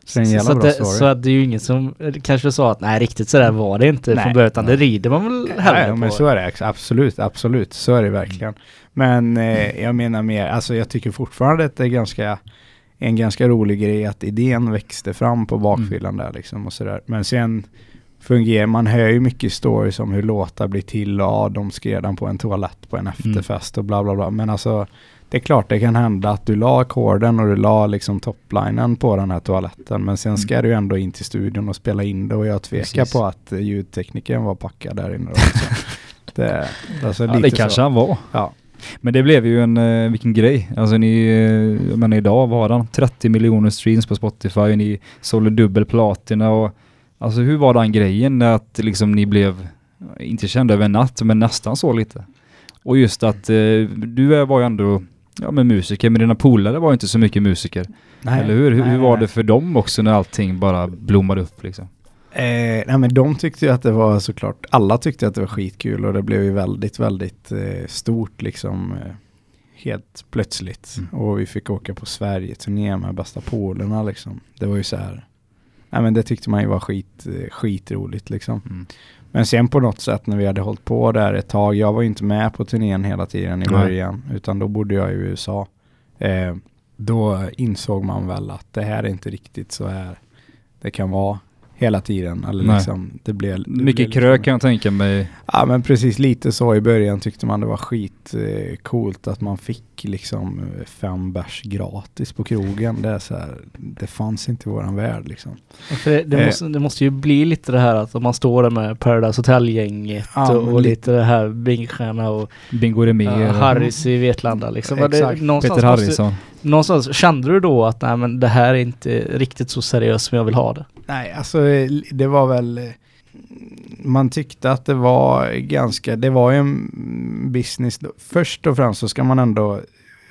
Så så, att det, så att det är ju ingen som kanske sa att nej riktigt sådär var det inte Nej. från början utan det rider man väl hellre men på. så är det. Absolut, absolut. Så är det verkligen. Men eh, jag menar mer, alltså jag tycker fortfarande att det är ganska en ganska rolig grej att idén växte fram på bakfyllan där liksom och sådär. Men sen fungerar, man hör ju mycket stories om hur låtar blir till och ja, de skrev den på en toalett på en efterfest och bla bla bla. Men alltså det är klart det kan hända att du la ackorden och du la liksom toplinen på den här toaletten. Men sen ska du ändå in till studion och spela in det och jag tvekar Precis. på att eh, ljudteknikern var packad där inne. det, alltså Ja, det kanske så. han var. Ja. Men det blev ju en, eh, vilken grej. Alltså ni, eh, menar idag var han 30 miljoner streams på Spotify, ni sålde dubbel platina och alltså hur var den grejen att liksom ni blev, inte kända över en natt, men nästan så lite. Och just att eh, du var ju ändå, ja men musiker, men dina polare var ju inte så mycket musiker. Nej, Eller hur? Hur, nej, hur var nej. det för dem också när allting bara blommade upp liksom? Eh, nej men de tyckte ju att det var såklart, alla tyckte att det var skitkul och det blev ju väldigt, väldigt eh, stort liksom. Eh, helt plötsligt. Mm. Och vi fick åka på Sverige-turné med bästa polerna liksom. Det var ju så här. Nej men det tyckte man ju var skit, eh, skitroligt liksom. Mm. Men sen på något sätt när vi hade hållit på där ett tag, jag var ju inte med på turnén hela tiden i Nej. början, utan då bodde jag i USA. Eh, då insåg man väl att det här är inte riktigt så här det kan vara hela tiden. Eller Nej. liksom, det blev, det blev Mycket liksom- krök kan jag tänka mig. Ja men precis lite så i början tyckte man det var skit eh, coolt att man fick liksom eh, fem bärs gratis på krogen. Det är så här, det fanns inte i våran värld liksom. För det, det, Eh. måste, det måste ju bli lite det här att om man står där med Paradise Hotel-gänget Ja, och, och lite- det här Bingstjärna och Bingo Rimér. uh, Harrys i Vetlanda liksom. Exakt. Det, någonstans, Peter måste, Harrison. Någonstans kände du då att nej men det här är inte riktigt så seriöst som jag vill ha det. Nej, alltså det var väl man tyckte att det var ganska, det var ju en business. Först och främst så ska man ändå,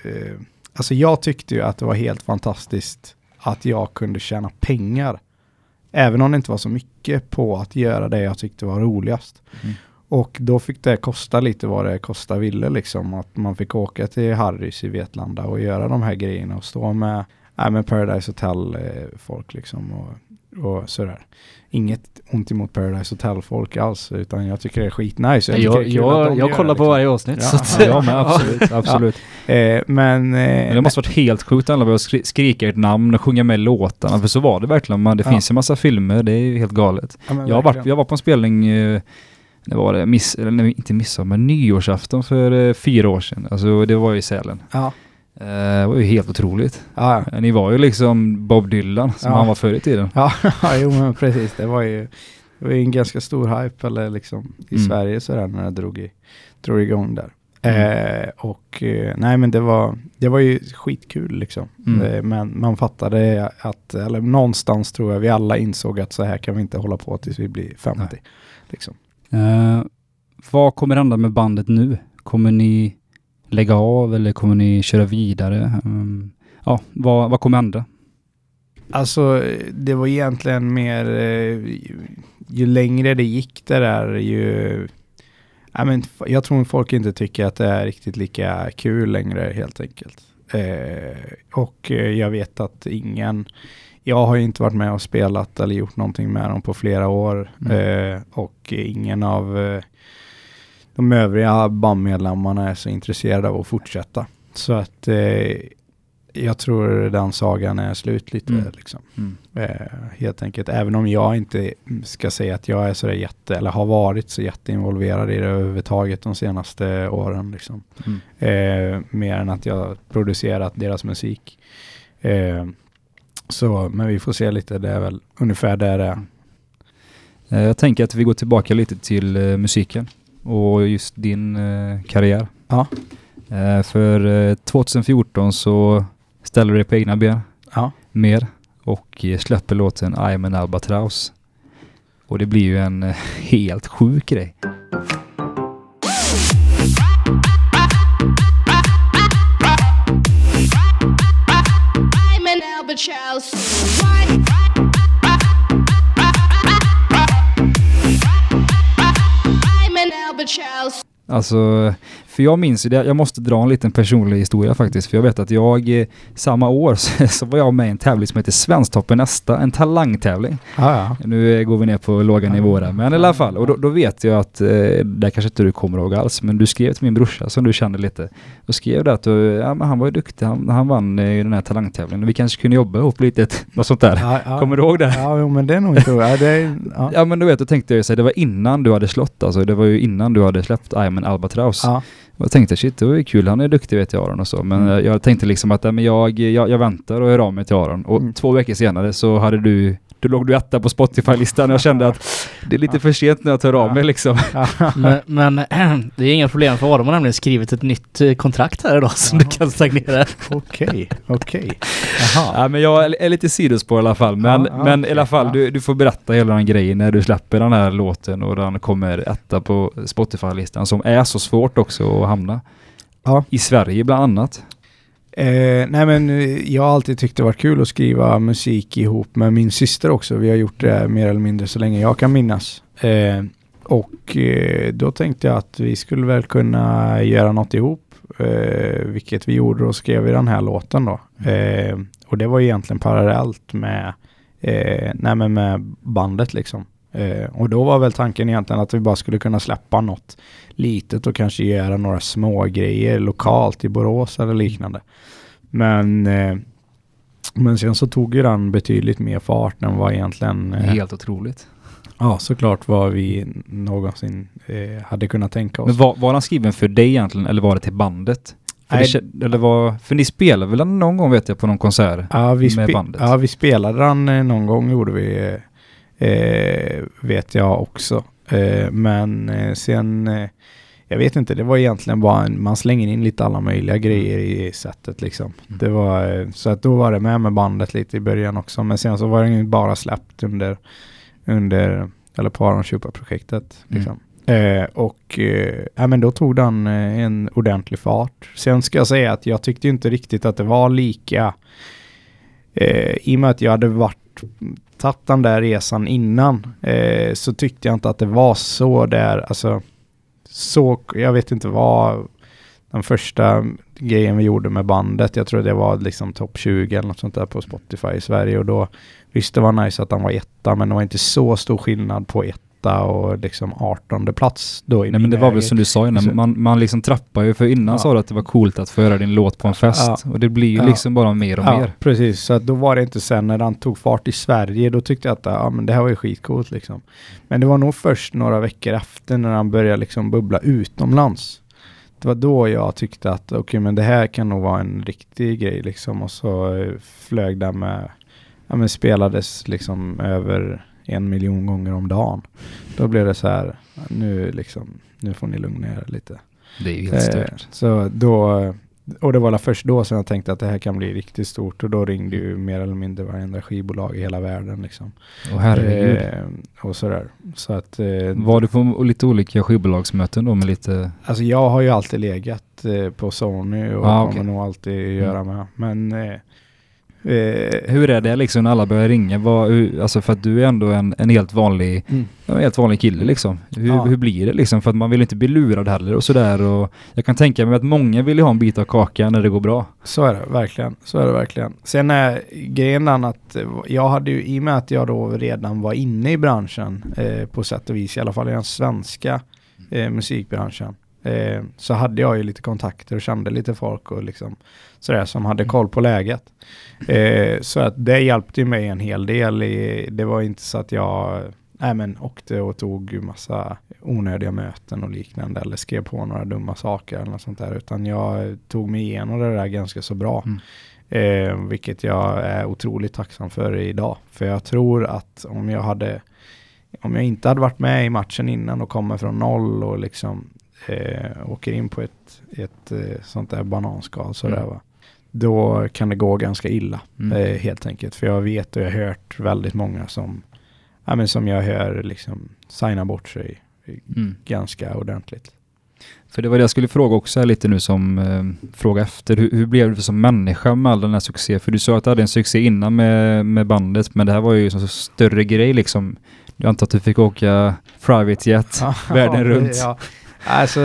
eh, alltså jag tyckte ju att det var helt fantastiskt att jag kunde tjäna pengar. Även om det inte var så mycket på att göra det jag tyckte var roligast. Mm. Och då fick det kosta lite vad det kosta ville liksom. Att man fick åka till Harrys i Vetlanda och göra de här grejerna och stå med, nej, med Paradise Hotel eh, folk liksom. Och, och sådär. Inget ont emot Paradise Hotel folk alls utan jag tycker det är skitnice. Jag, jag, jag, att gör kollar på varje avsnitt. Ja, så att, Ja, men absolut, absolut. Eh, men, eh, Men det måste varit helt sjukt att alla skri- skrika ert namn och sjunga med låtarna. För så var det verkligen. Man, det Ja. finns ju massa filmer, det är ju helt galet. ja, Jag, verkligen. jag var på en spelning, eh, det var det, miss, eller inte midsommar, nyårsafton för eh, fyra år sedan. Alltså det var ju i Sälen. Ja, Eh, det var ju helt otroligt. ja, Eh, Ni var ju liksom Bob Dylan som han var förr i tiden. ja, ja, jo men precis. Det var ju, det var en ganska stor hype eller liksom i Mm. Sverige sådär när det drog, i, drog igång där. Mm. Eh, och nej men det var, det var ju skitkul liksom. Mm. Eh, men man fattade att, eller någonstans tror jag vi alla insåg att så här kan vi inte hålla på tills vi blir 50. Nej. Liksom. Eh, vad kommer hända med bandet nu? Kommer ni lägga av eller kommer ni köra vidare? Um, ja, vad, vad kommer hända? Alltså det var egentligen mer, ju, ju längre det gick det där ju, ja, men, jag tror folk inte tycker att det är riktigt lika kul längre helt enkelt. Eh, och eh, jag vet att ingen, jag har ju inte varit med och spelat eller gjort någonting med dem på flera år. Eh, och ingen av eh, de övriga bandmedlemmarna är så intresserade av att fortsätta. Så att eh, jag tror den sagan är slut lite Mm. liksom. Mm. Eh, helt enkelt. Även om jag inte ska säga att jag är så jätte, eller har varit så jätteinvolverad i det överhuvudtaget de senaste åren. Liksom. Mm. Eh, mer än att jag producerat deras musik. Så, men vi får se lite, det är väl ungefär där det är. Eh, Jag tänker att vi går tillbaka lite till eh, musiken och just din eh, karriär. Ja. För eh, 2014 så ställer du dig på egna ben Ja. mer och släpper låten I'm an Albatross. Och det blir ju en helt sjuk grej. Alltså, för jag minns ju det, jag måste dra en liten personlig historia faktiskt. För jag vet att jag, eh, samma år så, så var jag med i en tävling som heter Svensktoppen nästa, en talangtävling. Ja, ja. Nu eh, går vi ner på låga nivåer här, men i alla fall. Och då, då vet jag att, eh, det kanske inte du kommer ihåg alls, men du skrev till min brorsa som du kände lite. Och skrev det att du, ja, men han var ju duktig, han, han vann eh, i den här talangtävlingen. Vi kanske kunde jobba ihop lite, något sånt där. Ja, ja. Kommer du ihåg det? Ja, jo, men det är nog inte... Ja, det ja. Ja men du vet, då tänkte jag ju det var innan du hade slått alltså. Det var ju innan du hade släppt I'm an Albatross. Ja. Jag tänkte shit, det var ju kul, han är duktig vet jag Aron och så. Men Mm. jag tänkte liksom att, men jag, jag, jag väntar och hör av mig till Aron. Och Mm. två veckor senare så hade du, då låg du etta på Spotify-listan och jag kände att det är lite för sent när jag tar av mig liksom. Men, men det är inga problem för Adam har nämligen skrivit ett nytt eh, kontrakt här idag som du kan stagnera. Okej, okej. Ja, men jag är, lite sidospår i alla fall. Men, Ja, men i okej, alla fall, du, du får berätta hela den grejen när du släpper den här låten och den kommer etta på Spotify-listan som är så svårt också att hamna. Ja. I Sverige bland annat. Eh, nej men eh, jag har alltid tyckt det varit kul att skriva musik ihop med min syster också. Vi har gjort det mer eller mindre så länge jag kan minnas. Eh, och eh, då tänkte jag att vi skulle väl kunna göra något ihop. Eh, vilket vi gjorde och skrev i den här låten då. Eh, och det var egentligen parallellt med, eh, nej men med bandet liksom. Eh, och då var väl tanken egentligen att vi bara skulle kunna släppa något litet och kanske göra några små grejer lokalt i Borås eller liknande. Men, eh, men sen så tog ju den betydligt mer fart än vad egentligen eh, Helt otroligt. Ja, såklart vad vi någonsin eh, hade kunnat tänka oss. Men var, var han skriven för dig egentligen eller var det till bandet? För, det, eller var, för ni spelade väl någon gång vet jag på någon konsert? ja, vi med bandet? Ja, vi spelade den eh, någon gång gjorde vi, eh, vet jag också. Eh, men eh, sen, eh, jag vet inte, det var egentligen bara en, man slänger in lite alla möjliga grejer i sättet liksom. Mm. Det var, eh, så att då var det med med bandet lite i början också. Men sen så var det bara släppt under, under eller på Aron projektet Mm. liksom. Eh, och eh, ja, men då tog den eh, en ordentlig fart. Sen ska jag säga att jag tyckte inte riktigt att det var lika eh, i och med att jag hade varit tagit den där resan innan eh, så tyckte jag inte att det var så där, alltså så, jag vet inte vad den första grejen vi gjorde med bandet, jag tror det var liksom topp 20 eller något sånt där på Spotify i Sverige och då visste det var nice att han var etta men det var inte så stor skillnad på ett etta och liksom 18 plats då i Nej men det var väl som du sa innan, man, man liksom trappar ju för innan Ja. sa du att det var coolt att få höra din låt på en fest. Ja. Och det blir ju Ja. liksom bara mer och ja, mer. precis. Så då var det inte sen när han tog fart i Sverige, då tyckte jag att ja, men det här var ju skitcoolt liksom. Men det var nog först några veckor efter när han började liksom bubbla utomlands. Det var då jag tyckte att okej, men det här kan nog vara en riktig grej liksom. Och så eh, flög den med, ja men spelades liksom över en miljon gånger om dagen. Då blev det så här, nu liksom, nu får ni lugna er lite. Det är ju helt Eh, stört. så då, och det var först då som jag tänkte att det här kan bli riktigt stort och då ringde ju mer eller mindre varenda skivbolag i hela världen liksom. Och herregud. Eh, och sådär. Så att... Eh, Var du på lite olika skivbolagsmöten då med lite... Alltså jag har ju alltid legat eh, på Sony och Ah, kommer nog alltid göra med. Men eh, Hur är det liksom när alla börjar ringa? Vad, hur, alltså för att du är ändå en, en helt vanlig mm. En helt vanlig kille liksom. Hur, Ja. hur blir det liksom? För att man vill inte bli lurad heller och sådär. Och jag kan tänka mig att många vill ju ha en bit av kakan när det går bra. Så är det verkligen. Så är det verkligen. Sen är grejen att eh, jag hade ju, i och med att jag då redan var inne i branschen eh, på sätt och vis, i alla fall i den svenska eh, musikbranschen, eh, så hade jag ju lite kontakter och kände lite folk och liksom sådär som hade koll på läget. Eh, så att det hjälpte mig en hel del. I, det var inte så att jag Nej men åkte och tog massa onödiga möten och liknande eller skrev på några dumma saker eller något sånt där utan jag tog mig igenom det där ganska så bra. Mm. Eh, vilket jag är otroligt tacksam för idag. För jag tror att om jag hade om jag inte hade varit med i matchen innan och kommer från noll och liksom eh, åker in på ett, ett eh, sånt där bananskal sådär Mm. va. då kan det gå ganska illa. Mm. Eh, helt enkelt. För jag vet och jag har hört väldigt många som, ja, men som jag hör liksom signa bort sig Mm. ganska ordentligt. För det var det jag skulle fråga också här lite nu som eh, fråga efter. Hur, hur blev du som människa med all den här succé? För du sa att du hade en succé innan med, med bandet, men det här var ju en större grej liksom. Jag antar att du fick åka private jet världen runt. Ja. Alltså,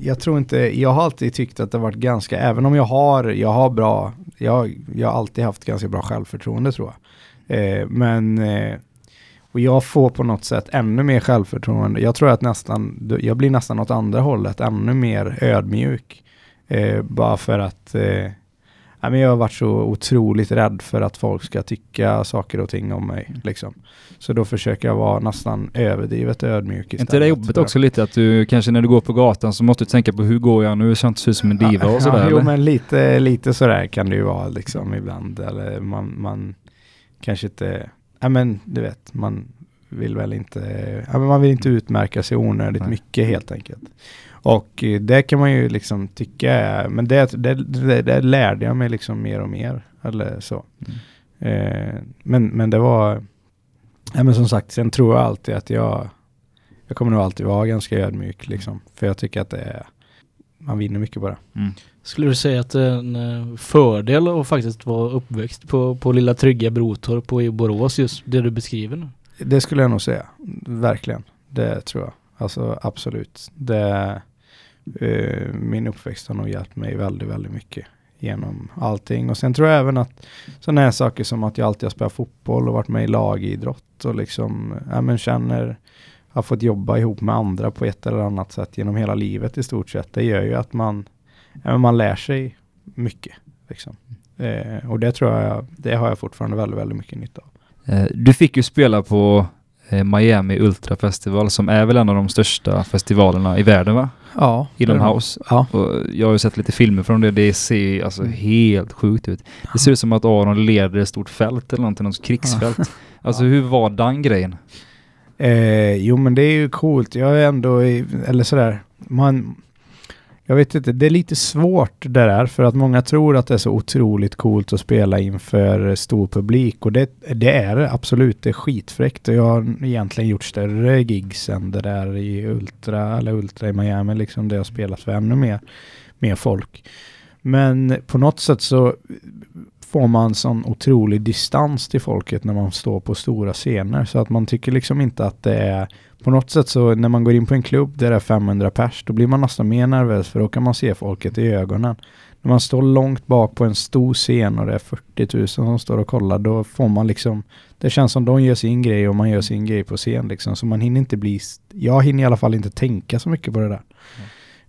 jag tror inte, jag har alltid tyckt att det har varit ganska, även om jag har, jag har bra, jag, jag har alltid haft ganska bra självförtroende tror jag. Eh, men, eh, och jag får på något sätt ännu mer självförtroende. Jag tror att nästan, jag blir nästan åt andra hållet, ännu mer ödmjuk. Eh, bara för att eh, men jag har varit så otroligt rädd för att folk ska tycka saker och ting om mig. Liksom. Så då försöker jag vara nästan överdrivet ödmjuk Är istället. inte det jobbigt också lite att du kanske när du går på gatan så måste du tänka på hur går jag nu så jag inte ser ut som en diva och sådär Ja, jo eller? men lite, lite sådär kan det ju vara liksom ibland. Eller man, man kanske inte, ja men du vet, man vill väl inte, ja men man vill inte utmärka sig onödigt Nej. mycket helt enkelt. Och eh, det kan man ju liksom tycka, men det, det, det, det lärde jag mig liksom mer och mer. Eller så. Mm. Eh, men, men det var, ja men som sagt, sen tror jag alltid att jag, jag kommer nog alltid vara ganska ödmjuk liksom. För jag tycker att det är, man vinner mycket på det. Mm. Skulle du säga att det är en eh, fördel att faktiskt vara uppväxt på, på lilla trygga Brotorp och i Borås, just det du beskriver nu? Det skulle jag nog säga. Verkligen. Det tror jag. Alltså absolut. Det, eh, min uppväxt har nog hjälpt mig väldigt, väldigt mycket genom allting. Och sen tror jag även att sådana här saker som att jag alltid har spelat fotboll och varit med i lagidrott och liksom, ja men känner, har fått jobba ihop med andra på ett eller annat sätt genom hela livet i stort sett. Det gör ju att man, ja, men man lär sig mycket. Liksom. Eh, och det tror jag, det har jag fortfarande väldigt, väldigt mycket nytta av. Eh, du fick ju spela på Miami Ultra Festival som är väl en av de största festivalerna i världen va? Ja. Inomhouse. Ja. Och jag har ju sett lite filmer från det. Det ser alltså Mm. helt sjukt ut. Det ser ut som att Aron leder ett stort fält eller någonting, något krigsfält. Alltså hur var den grejen? Eh, jo men det är ju coolt. Jag är ändå, i, eller sådär, man, jag vet inte, det är lite svårt det där för att många tror att det är så otroligt coolt att spela inför stor publik och det, det är det absolut, det är skitfräckt och jag har egentligen gjort större gigs än det där i Ultra, eller Ultra i Miami liksom, där jag spelat för ännu mer, mer folk. Men på något sätt så får man sån otrolig distans till folket när man står på stora scener. Så att man tycker liksom inte att det är... På något sätt så när man går in på en klubb där det är 500 pers, då blir man nästan mer nervös för då kan man se folket i ögonen. När man står långt bak på en stor scen och det är 40 000 som står och kollar, då får man liksom... Det känns som de gör sin grej och man gör sin grej på scen liksom. Så man hinner inte bli... Jag hinner i alla fall inte tänka så mycket på det där.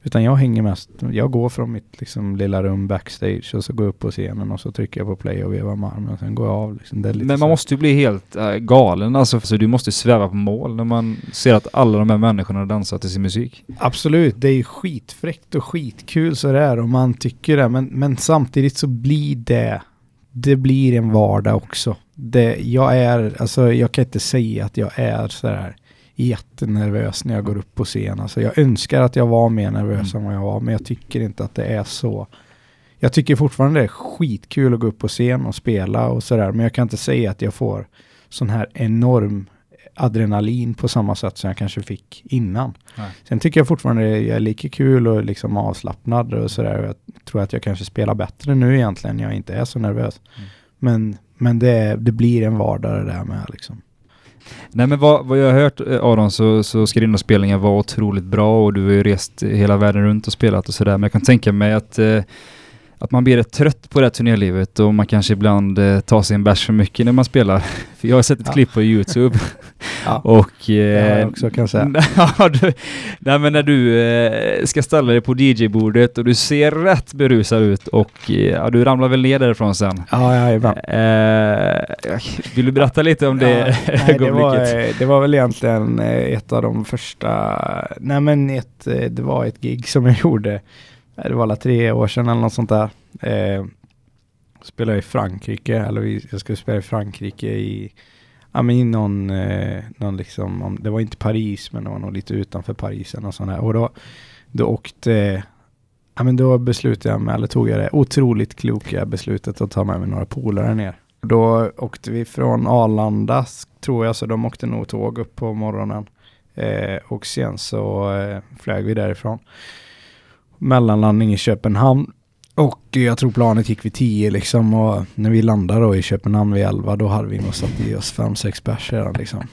Utan jag hänger mest, jag går från mitt liksom, lilla rum backstage och så går jag upp på scenen och så trycker jag på play och vevar med armen och sen går jag av. Liksom. Det är lite Men så man här- måste ju bli helt äh, galen alltså, så du måste sväva på mål när man ser att alla de här människorna dansar till sin musik. Absolut, det är ju skitfräckt och skitkul så det är och man tycker det. Men, men samtidigt så blir det, det blir en vardag också. Det, jag är, alltså jag kan inte säga att jag är sådär jättenervös när jag går upp på scen. Alltså jag önskar att jag var mer nervös än vad jag var, men jag tycker inte att det är så. Jag tycker fortfarande det är skitkul att gå upp på scen och spela och sådär, men jag kan inte säga att jag får sån här enorm adrenalin på samma sätt som jag kanske fick innan. Nej. Sen tycker jag fortfarande det är lika kul och liksom avslappnad och sådär. Jag tror att jag kanske spelar bättre nu egentligen jag inte är så nervös. Mm. Men, men det, det blir en vardag det där med liksom. Nej men vad, vad jag har hört eh, Aron så, så ska dina spelningar vara otroligt bra och du har ju rest hela världen runt och spelat och sådär. Men jag kan tänka mig att, eh, att man blir rätt trött på det här turnélivet och man kanske ibland eh, tar sig en bärs för mycket när man spelar. För jag har sett ett Ja. klipp på YouTube Ja. och... Eh, jag också kan säga. ja, du, nej men när du eh, ska ställa dig på DJ-bordet och du ser rätt berusad ut och eh, ja, du ramlar väl ner därifrån sen. Ja, ja, ibland. Eh, vill du berätta lite om det Ja, nej, det, var, eh, det var väl egentligen eh, ett av de första, nej men ett, eh, det var ett gig som jag gjorde, eh, det var alla tre år sedan eller något sånt där. Eh, spelade i Frankrike, eller jag skulle spela i Frankrike i, ja men i någon, eh, någon liksom, om, det var inte Paris men det var nog lite utanför Paris eller något sånt där. Och då, då åkte, ja, men då beslutade jag mig, eller tog jag det otroligt kloka beslutet att ta med mig några polare ner. Då åkte vi från Arlanda, tror jag, så de åkte nog tåg upp på morgonen. Eh, och sen så eh, flög vi därifrån. Mellanlandning i Köpenhamn. Och eh, jag tror planet gick vid 10 liksom och när vi landade då i Köpenhamn vid 11 då hade vi nog satt i oss 5-6 pers redan liksom.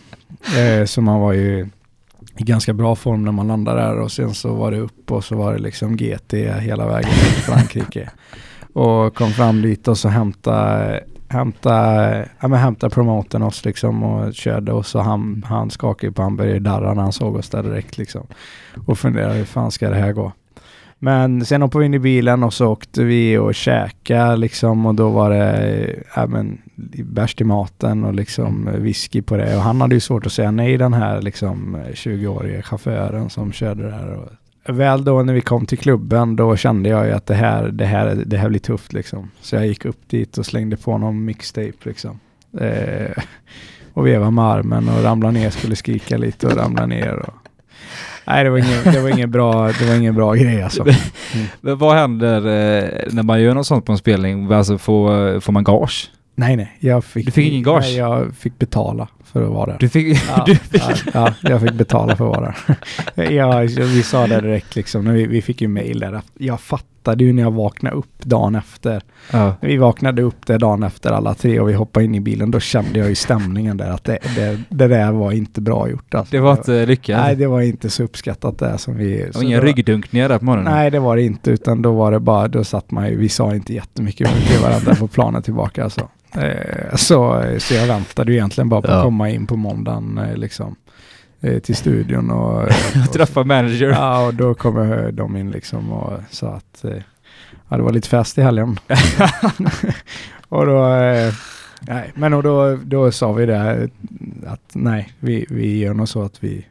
Eh, så man var ju i ganska bra form när man landade där och sen så var det upp och så var det liksom GT hela vägen till Frankrike. Och kom fram dit och så hämtade, hämta, ja, men hämta promoten oss liksom och körde och så han, han skakade ju på darra när han såg oss där direkt liksom. Och funderade hur fan ska det här gå? Men sen hoppade vi in i bilen och så åkte vi och käkade liksom och då var det ja, men, bärs till maten och liksom whisky på det. Och han hade ju svårt att säga nej den här liksom 20-årige chauffören som körde där. Och väl då när vi kom till klubben då kände jag ju att det här, det här, det här blir tufft liksom. Så jag gick upp dit och slängde på någon mixtape liksom. Eh, och vevade med armen och ramlade ner, skulle skrika lite och ramla ner. Och, Nej, det var ingen, det var ingen, bra, det var ingen bra grej alltså. Men vad händer eh, när man gör något sånt på en spelning? Alltså får, får man gage? Nej, nej. Jag fick, Du fick ingen gage? Nej, jag fick betala för att vara där. Du fick... Ja, du, ja, ja, jag fick betala för att vara där. ja, vi sa det direkt liksom, när vi, vi fick ju mail där. Jag fattade ju när jag vaknade upp dagen efter. ja. Vi vaknade upp där dagen efter alla tre och vi hoppade in i bilen, då kände jag ju stämningen där att det, det, det där var inte bra gjort. Alltså. Det var inte lyckat? Nej, det var inte så uppskattat det som vi... ingen då- ryggdunkningar där på morgonen? Nej, det var det inte, utan då var det bara, då satt man ju, vi sa inte jättemycket till varandra på planet tillbaka alltså. Eh, så, så jag väntade ju egentligen bara på Ja. att komma in på måndagen eh, liksom, eh, till studion och... och Träffa manager? Ja, och då kom de in liksom och sa att ja, det var lite fest i helgen. och då, nej, men och då, då sa vi det att nej, vi, vi gör nog så att vi,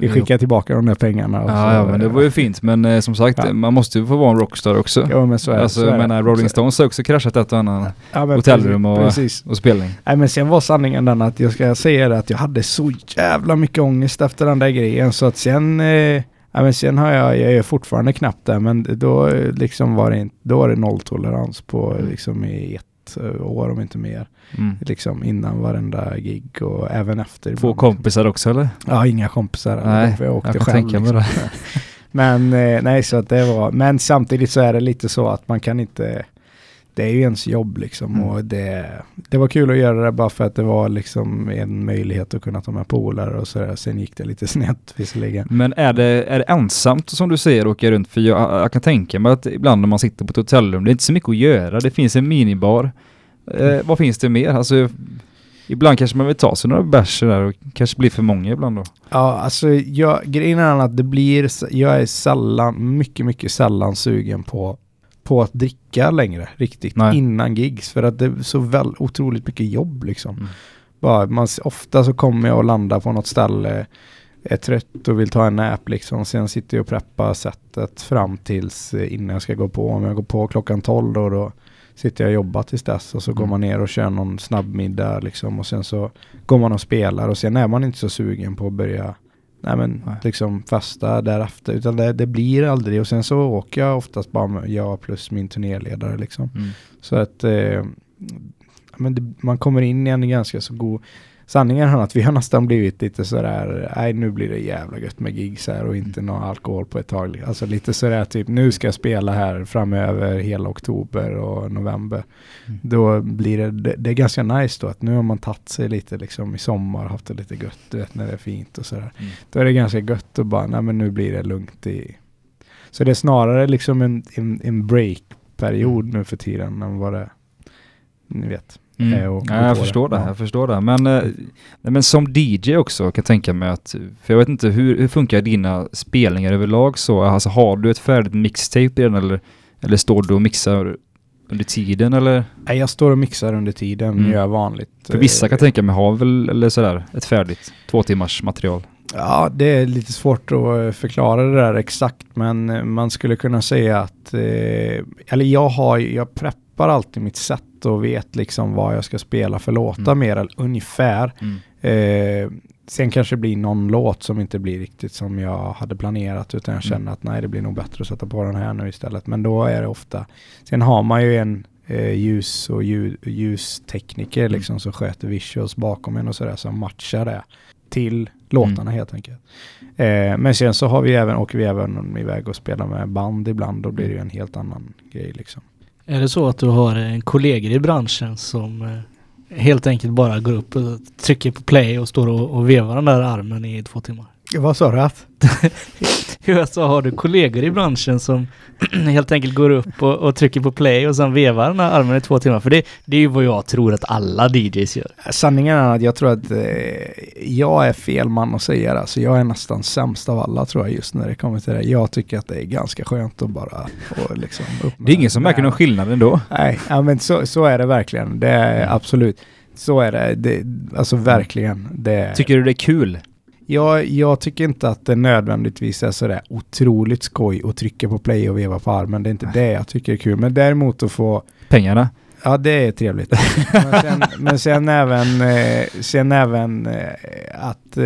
vi skickar tillbaka de där pengarna. Ja, ja, men det var ju fint. Men eh, som sagt, Ja. man måste ju få vara en rockstar också. Ja, men så är det. alltså, så är menar, Rolling Stones har också kraschat ett och annat Ja, hotellrum och, Precis. och spelning. Nej men sen var sanningen den att jag ska säga det att jag hade så jävla mycket ångest efter den där grejen så att sen eh, ja, men sen har jag, jag är fortfarande knappt där men då eh, liksom var det då var det nolltolerans på liksom i ett eh, år om inte mer. Mm. Liksom innan varenda gig och även efter. Ibland. kompisar också eller? Ja, inga kompisar. Nej, jag åkte jag kan själv. tänka liksom. men eh, nej, så att det var, men samtidigt så är det lite så att man kan inte, det är ju ens jobb liksom Mm. och det, det var kul att göra det bara för att det var liksom en möjlighet att kunna ta med polare och sådär. Sen gick det lite snett visserligen. Men är det, är det ensamt som du säger att åka runt? För jag, jag kan tänka mig att ibland när man sitter på ett hotellrum, det är inte så mycket att göra. Det finns en minibar. Eh, vad finns det mer? Alltså, ibland kanske man vill ta sig några bärs där och kanske blir för många ibland då. Ja, alltså jag, grejen är att det blir, jag är sällan, mycket, mycket sällan sugen på, på att dricka längre riktigt Nej. innan gigs. För att det är så väl otroligt mycket jobb liksom. Mm. Bara, man, ofta så kommer jag och landar på något ställe, är trött och vill ta en nap liksom. Sen sitter jag och preppar sättet fram tills eh, innan jag ska gå på. Om jag går på klockan 12 då, då sitter jag och jobbar tills dess och så går Mm. man ner och kör någon snabbmiddag liksom och sen så går man och spelar och sen är man inte så sugen på att börja nej men Nej. liksom festa därefter utan det, det blir aldrig och sen så åker jag oftast bara med jag plus min turnéledare liksom. Mm. Så att eh, men det, man kommer in i en ganska så god Sanningen är att vi har nästan blivit lite sådär, nej nu blir det jävla gött med gigs här och inte någon alkohol på ett tag. Alltså lite sådär typ, nu ska jag spela här framöver hela oktober och november. Mm. Då blir det, det, det är ganska nice då att nu har man tagit sig lite liksom i sommar, haft det lite gött, du vet när det är fint och sådär. Mm. Då är det ganska gött att bara, nej men nu blir det lugnt i... Så det är snarare liksom en, en, en break-period nu för tiden än vad det, ni vet. Mm. Eh, och- ja, jag förstår det. Ja. Jag förstår det. Men, eh, nej, men som DJ också kan jag tänka mig att, för jag vet inte hur, hur funkar dina spelningar överlag så? Alltså har du ett färdigt mixtape den eller, eller står du och mixar under tiden eller? Nej, jag står och mixar under tiden, Mm. gör vanligt. För vissa kan Eh, tänka mig har väl eller sådär ett färdigt två timmars material. Ja, det är lite svårt att eh, förklara det där exakt, men eh, man skulle kunna säga att, eh, eller jag har jag preppar alltid mitt set och vet liksom vad jag ska spela för låtar Mm. mer eller ungefär. Mm. Eh, sen kanske det blir någon låt som inte blir riktigt som jag hade planerat utan jag känner att nej det blir nog bättre att sätta på den här nu istället. Men då är det ofta, sen har man ju en eh, ljus och ljud, ljustekniker liksom som sköter visuals bakom en och sådär som matchar det till låtarna helt enkelt. Eh, men sen så har vi även, åker vi även iväg och spelar med band ibland. Då blir det ju en helt annan grej liksom. Är det så att du har en kollegor i branschen som eh, helt enkelt bara går upp och trycker på play och står och, och vevar den där armen i två timmar? Vad sa du att? Hur så har du kollegor i branschen som helt enkelt går upp och, och trycker på play och sen vevar den här armen i två timmar? För det, det är ju vad jag tror att alla DJs gör. Sanningen är att jag tror att eh, jag är fel man att säga det. Alltså jag är nästan sämst av alla tror jag just när det kommer till det. Jag tycker att det är ganska skönt att bara och liksom Det är ingen som märker någon skillnad ändå. Nej, ja, men så, så är det verkligen. Det är absolut. Så är det. det alltså verkligen. Det, Tycker du det är kul? Jag, jag tycker inte att det nödvändigtvis är sådär otroligt skoj att trycka på play och veva på armen. Det är inte det jag tycker är kul. Men däremot att få Pengarna? Ja, det är trevligt. men, sen, men sen även, eh, sen även eh, att eh,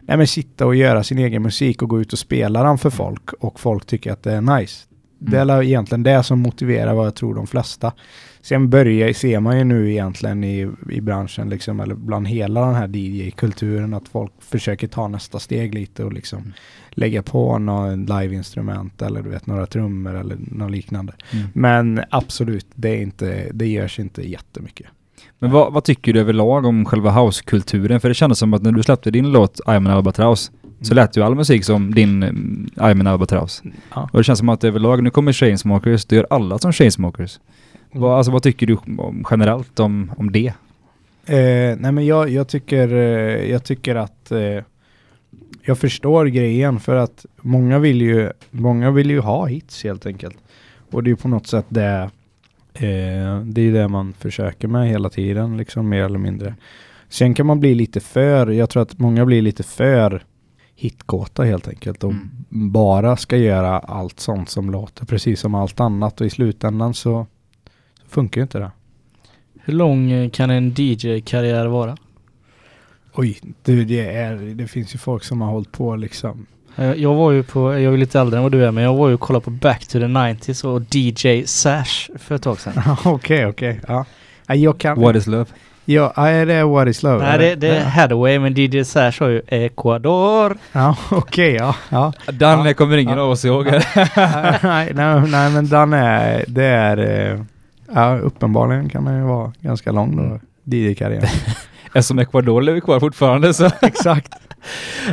nej, men sitta och göra sin egen musik och gå ut och spela den för folk och folk tycker att det är nice. Det är väl egentligen det som motiverar vad jag tror de flesta. Sen börjar, ser man ju nu egentligen i, i branschen, liksom, eller bland hela den här DJ-kulturen, att folk försöker ta nästa steg lite och liksom lägga på något live-instrument eller du vet några trummor eller något liknande. Mm. Men absolut, det, är inte, det görs inte jättemycket. Men vad, vad tycker du överlag om själva housekulturen? För det kändes som att när du släppte din låt I'm an Albatross så lät ju all musik som din mm, I'm an Albatross. Ja. Och det känns som att överlag, nu kommer Chainsmokers, det gör alla som Chainsmokers. Vad, alltså vad tycker du om, generellt om, om det? Eh, nej men jag, jag, tycker, eh, jag tycker att eh, jag förstår grejen för att många vill ju, många vill ju ha hits helt enkelt. Och det är ju på något sätt det, eh, det är det man försöker med hela tiden, liksom mer eller mindre. Sen kan man bli lite för, jag tror att många blir lite för hitkåta helt enkelt och Mm. bara ska göra allt sånt som låter precis som allt annat och i slutändan så, så funkar ju inte det. Hur lång eh, kan en DJ-karriär vara? Oj, du, det, är, det finns ju folk som har hållit på liksom. Jag var ju på, jag är lite äldre än vad du är, men jag var ju och kollade på Back to the 90s och DJ Sash för ett tag sedan. Okej, okej. Ja. Ja, Jag kan... What is love? Ja, ja, är det What is Love? Nej, det, det är Ja, Hathaway, men DJ Sash har ju Ecuador. ja okej, ja. ja. Den kommer ingen av oss ihåg. nej, nej, nej, men den är... Det är... eh, Ja, uppenbarligen kan den ju vara ganska lång då. DJ-karriär. Eftersom Ecuador lever kvar fortfarande så. Exakt.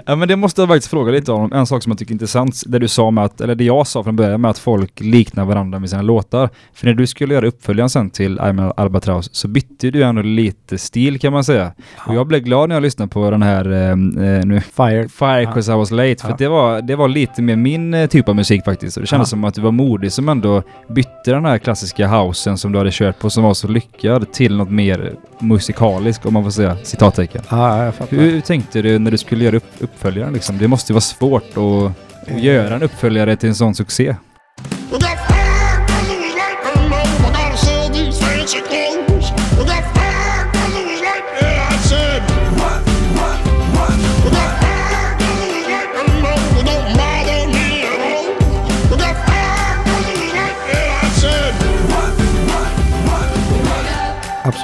Ja men det måste jag faktiskt fråga lite om. En sak som jag tycker är intressant, det du sa med att, eller det jag sa från början med att folk liknar varandra med sina låtar. För när du skulle göra uppföljaren sen till I'm a Albatross så bytte du ändå lite stil kan man säga. Och jag blev glad när jag lyssnade på den här eh, eh, nu Fire. Fire Ja. 'cause I was late. För Ja. det, var, det var lite mer min eh, typ av musik faktiskt. Och det kändes Ja. som att du var modig som ändå bytte den här klassiska housen som du hade kört på som var så lyckad till något mer musikaliskt om man får säga citattecken. Ja, jag fattar. Hur tänkte du när du skulle göra upp, uppföljaren liksom? Det måste ju vara svårt att, att göra en uppföljare till en sån succé.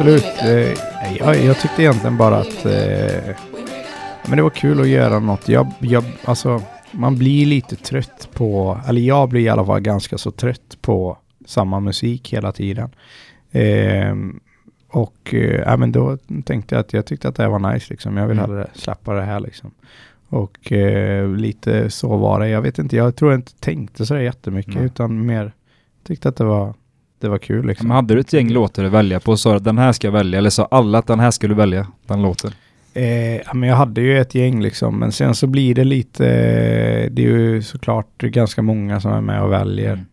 Absolut. Eh, jag, jag tyckte egentligen bara att eh, men det var kul att göra något. Jag, jag, alltså, man blir lite trött på, eller jag blir i alla fall ganska så trött på samma musik hela tiden. Eh, och eh, men då tänkte jag att jag tyckte att det här var nice liksom. Jag vill Mm. hellre släppa det här liksom. Och eh, lite så var det. Jag vet inte, jag tror jag inte tänkte så jättemycket Nej. utan mer tyckte att det var, det var kul liksom. Men hade du ett gäng låtar att välja på och sa att den här ska jag välja? Eller sa alla att den här skulle du välja? Den låten? Eh, ja, men jag hade ju ett gäng liksom, men sen så blir det lite, eh, det är ju såklart ganska många som är med och väljer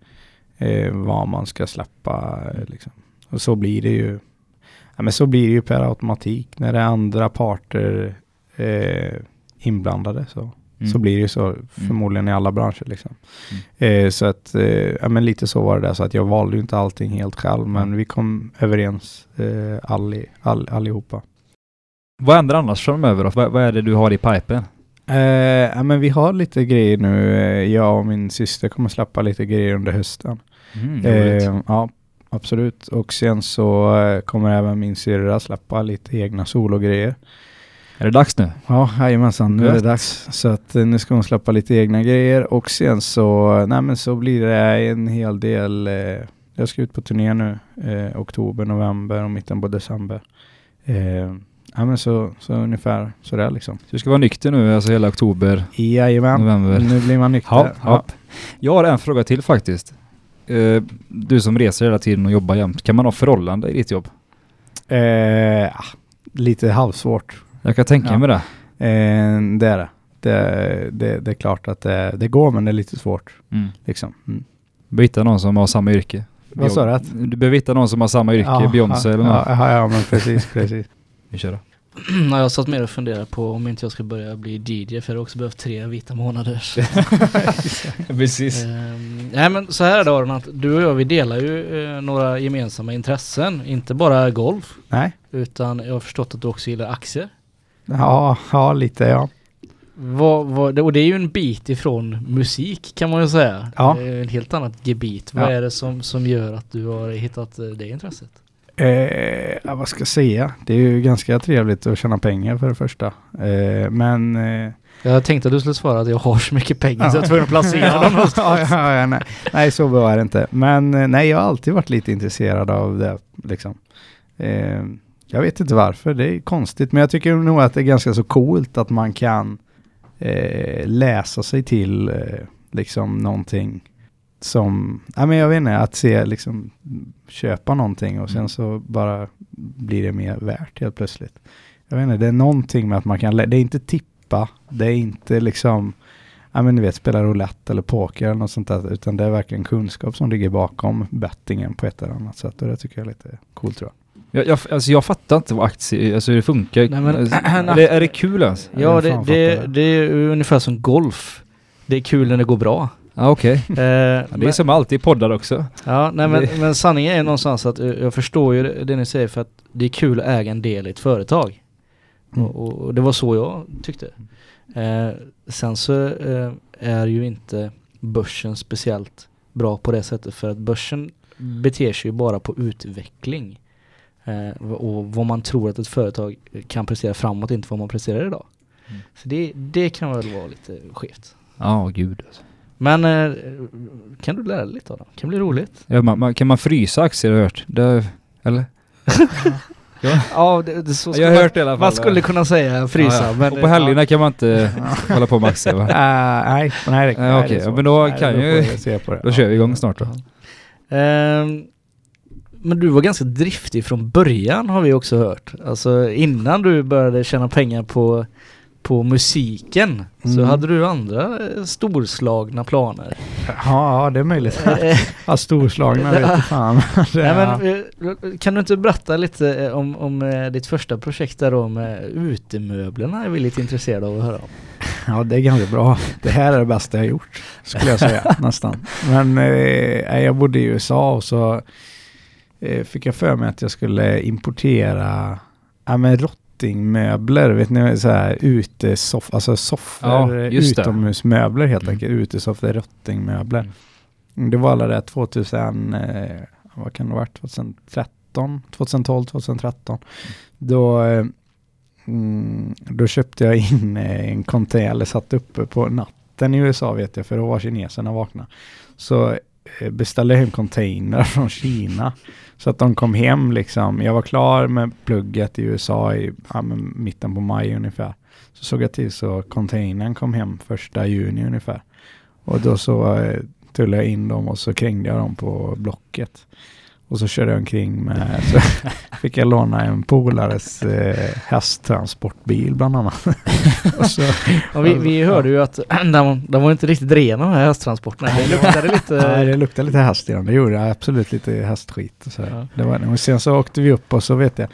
eh, vad man ska släppa. Liksom. Och så blir det ju, ja, men så blir det ju per automatik när det är andra parter eh, inblandade så. Mm. Så blir det ju så förmodligen i alla branscher liksom. Eh, så att, eh, ja men lite så var det där, så att jag valde ju inte allting helt själv, men vi kom överens eh, alli, all, allihopa. Vad händer annars framöver då? Vad, vad är det du har i pipen? Eh, ja, men vi har lite grejer nu. Eh, Jag och min syster kommer släppa lite grejer under hösten. Mm, Eh, ja, absolut. Och sen så kommer även min syrra släppa lite egna sologrejer. Är det dags nu? Ja, jajamensan. Nu är det dags. Så att nu ska hon släppa lite egna grejer och sen så, nej men så blir det en hel del, eh, jag ska ut på turné nu, eh, oktober, november och mitten på december. Eh, ja men så, så ungefär sådär liksom. Så du ska vara nykter nu, alltså hela oktober, Jajamän, november. nu blir man nykter. Ja, ja. Jag har en fråga till faktiskt. Eh, du som reser hela tiden och jobbar jämt, kan man ha förhållande i ditt jobb? Ah, lite halvsvårt. Jag kan tänka Ja. mig det. Eh, det är det. Det, det. det är klart att det, det går men det är lite svårt Mm. liksom. Mm. Hitta någon som har samma yrke. Vad sa du? Du behöver hitta någon som har samma yrke, Ja, Beyoncé ja, eller något. ja, ja, men precis, precis. Vi kör då. Ja, jag satt med och funderade på om inte jag ska börja bli DJ för jag har också behövt tre vita månader. Precis. Ehm, nej men så här är det Aron, att du och jag vi delar ju eh, några gemensamma intressen. Inte bara golf, Nej, utan jag har förstått att du också gillar aktier. ja, ja lite ja. Vad, vad, och det är ju en bit ifrån musik kan man ju säga. Ja. Det är en helt annat gebit. Vad Ja. är det som, som gör att du har hittat eh, det intresset? Eh, ja, vad ska jag säga? Det är ju ganska trevligt att tjäna pengar för det första. Eh, men... Eh, Jag tänkte att du skulle svara att jag har så mycket pengar så jag är tvungen att placera dem ja, någonstans. ja, ja, nej. nej, så är det inte. Men eh, nej, jag har alltid varit lite intresserad av det. Liksom. Eh, jag vet inte varför, det är konstigt. Men jag tycker nog att det är ganska så coolt att man kan eh, läsa sig till liksom någonting som, ja men jag vet inte, att se liksom köpa någonting och sen så bara blir det mer värt helt plötsligt. Jag vet inte, det är någonting med att man kan, det är inte tippa, det är inte liksom, ja men ni vet spela roulette eller poker eller något sånt där, utan det är verkligen kunskap som ligger bakom bettingen på ett eller annat sätt och det tycker jag är lite coolt tror jag. Jag, jag, alltså jag fattar inte vad aktier, alltså hur det funkar. Nej, men- Alltså, är, det, är det kul alltså? Ja, det, det, det är ju ungefär som golf. Det är kul när det går bra. Ja okej. Eh, Ja, det är som alltid i poddar också. Ja, nej men, men sanningen är någonstans att eh, jag förstår ju det, det ni säger för att det är kul att äga en del i ett företag. Mm. Och, och, det var så jag tyckte. Eh, sen så eh, är ju inte börsen speciellt bra på det sättet för att börsen beter sig ju bara på utveckling. Eh, och vad man tror att ett företag kan prestera framåt, inte vad man presterar idag. Mm. Så det, det kan väl vara lite skevt. Ja, gud. Alltså. Men eh, kan du lära dig lite av det? Kan bli roligt. Ja, man, man, kan man frysa aktier har jag hört? Det, eller? Ja, det, det så Jag har hört det i alla fall. Man skulle kunna säga frysa, Ja, ja. men... Och på helgerna kan man inte hålla på med aktier va? Uh, nej, nej, Nej, nej, okej. Ja, men då Nej, kan då ju- se på det. Då kör vi igång snart då. Ehm, men du var ganska driftig från början har vi också hört. Alltså innan du började tjäna pengar på, på musiken så Mm. hade du andra eh, storslagna planer. Ja, ja, det är möjligt. ja, storslagna vet fan. Nej, men, eh, kan du inte berätta lite eh, om, om ditt första projekt där då med utemöblerna är vi lite intresserade av att höra om. Ja, det är ganska bra. Det här är det bästa jag gjort, skulle jag säga, nästan. Men eh, jag bodde i USA och så eh, fick jag för mig att jag skulle importera ja, men rottingmöbler, vet ni, så här utesoff, alltså soffor, Ja, utomhusmöbler helt Mm. enkelt, utesoffor, rottingmöbler. Det var alla det 2000, eh, vad kan det ha varit, 2013, 2012, 2013. Då eh, Mm, då köpte jag in eh, en container, eller satt uppe på natten i USA vet jag, för då var kineserna vakna. Så eh, beställde jag hem container från Kina. Så att de kom hem liksom. Jag var klar med plugget i USA i ja, men mitten på maj ungefär. Så såg jag till så containern kom hem första juni ungefär. Och då så eh, tullade jag in dem och så krängde jag dem på Blocket. Och så körde jag omkring med, så fick jag låna en polares eh, hästtransportbil bland annat. och så, Ja, vi, vi hörde ju att de, de var inte riktigt rena de här hästtransporterna. Det luktade lite... ja, det luktade lite häst i dem, det gjorde absolut lite hästskit. Så. Ja. Det var, och sen så åkte vi upp och så vet jag,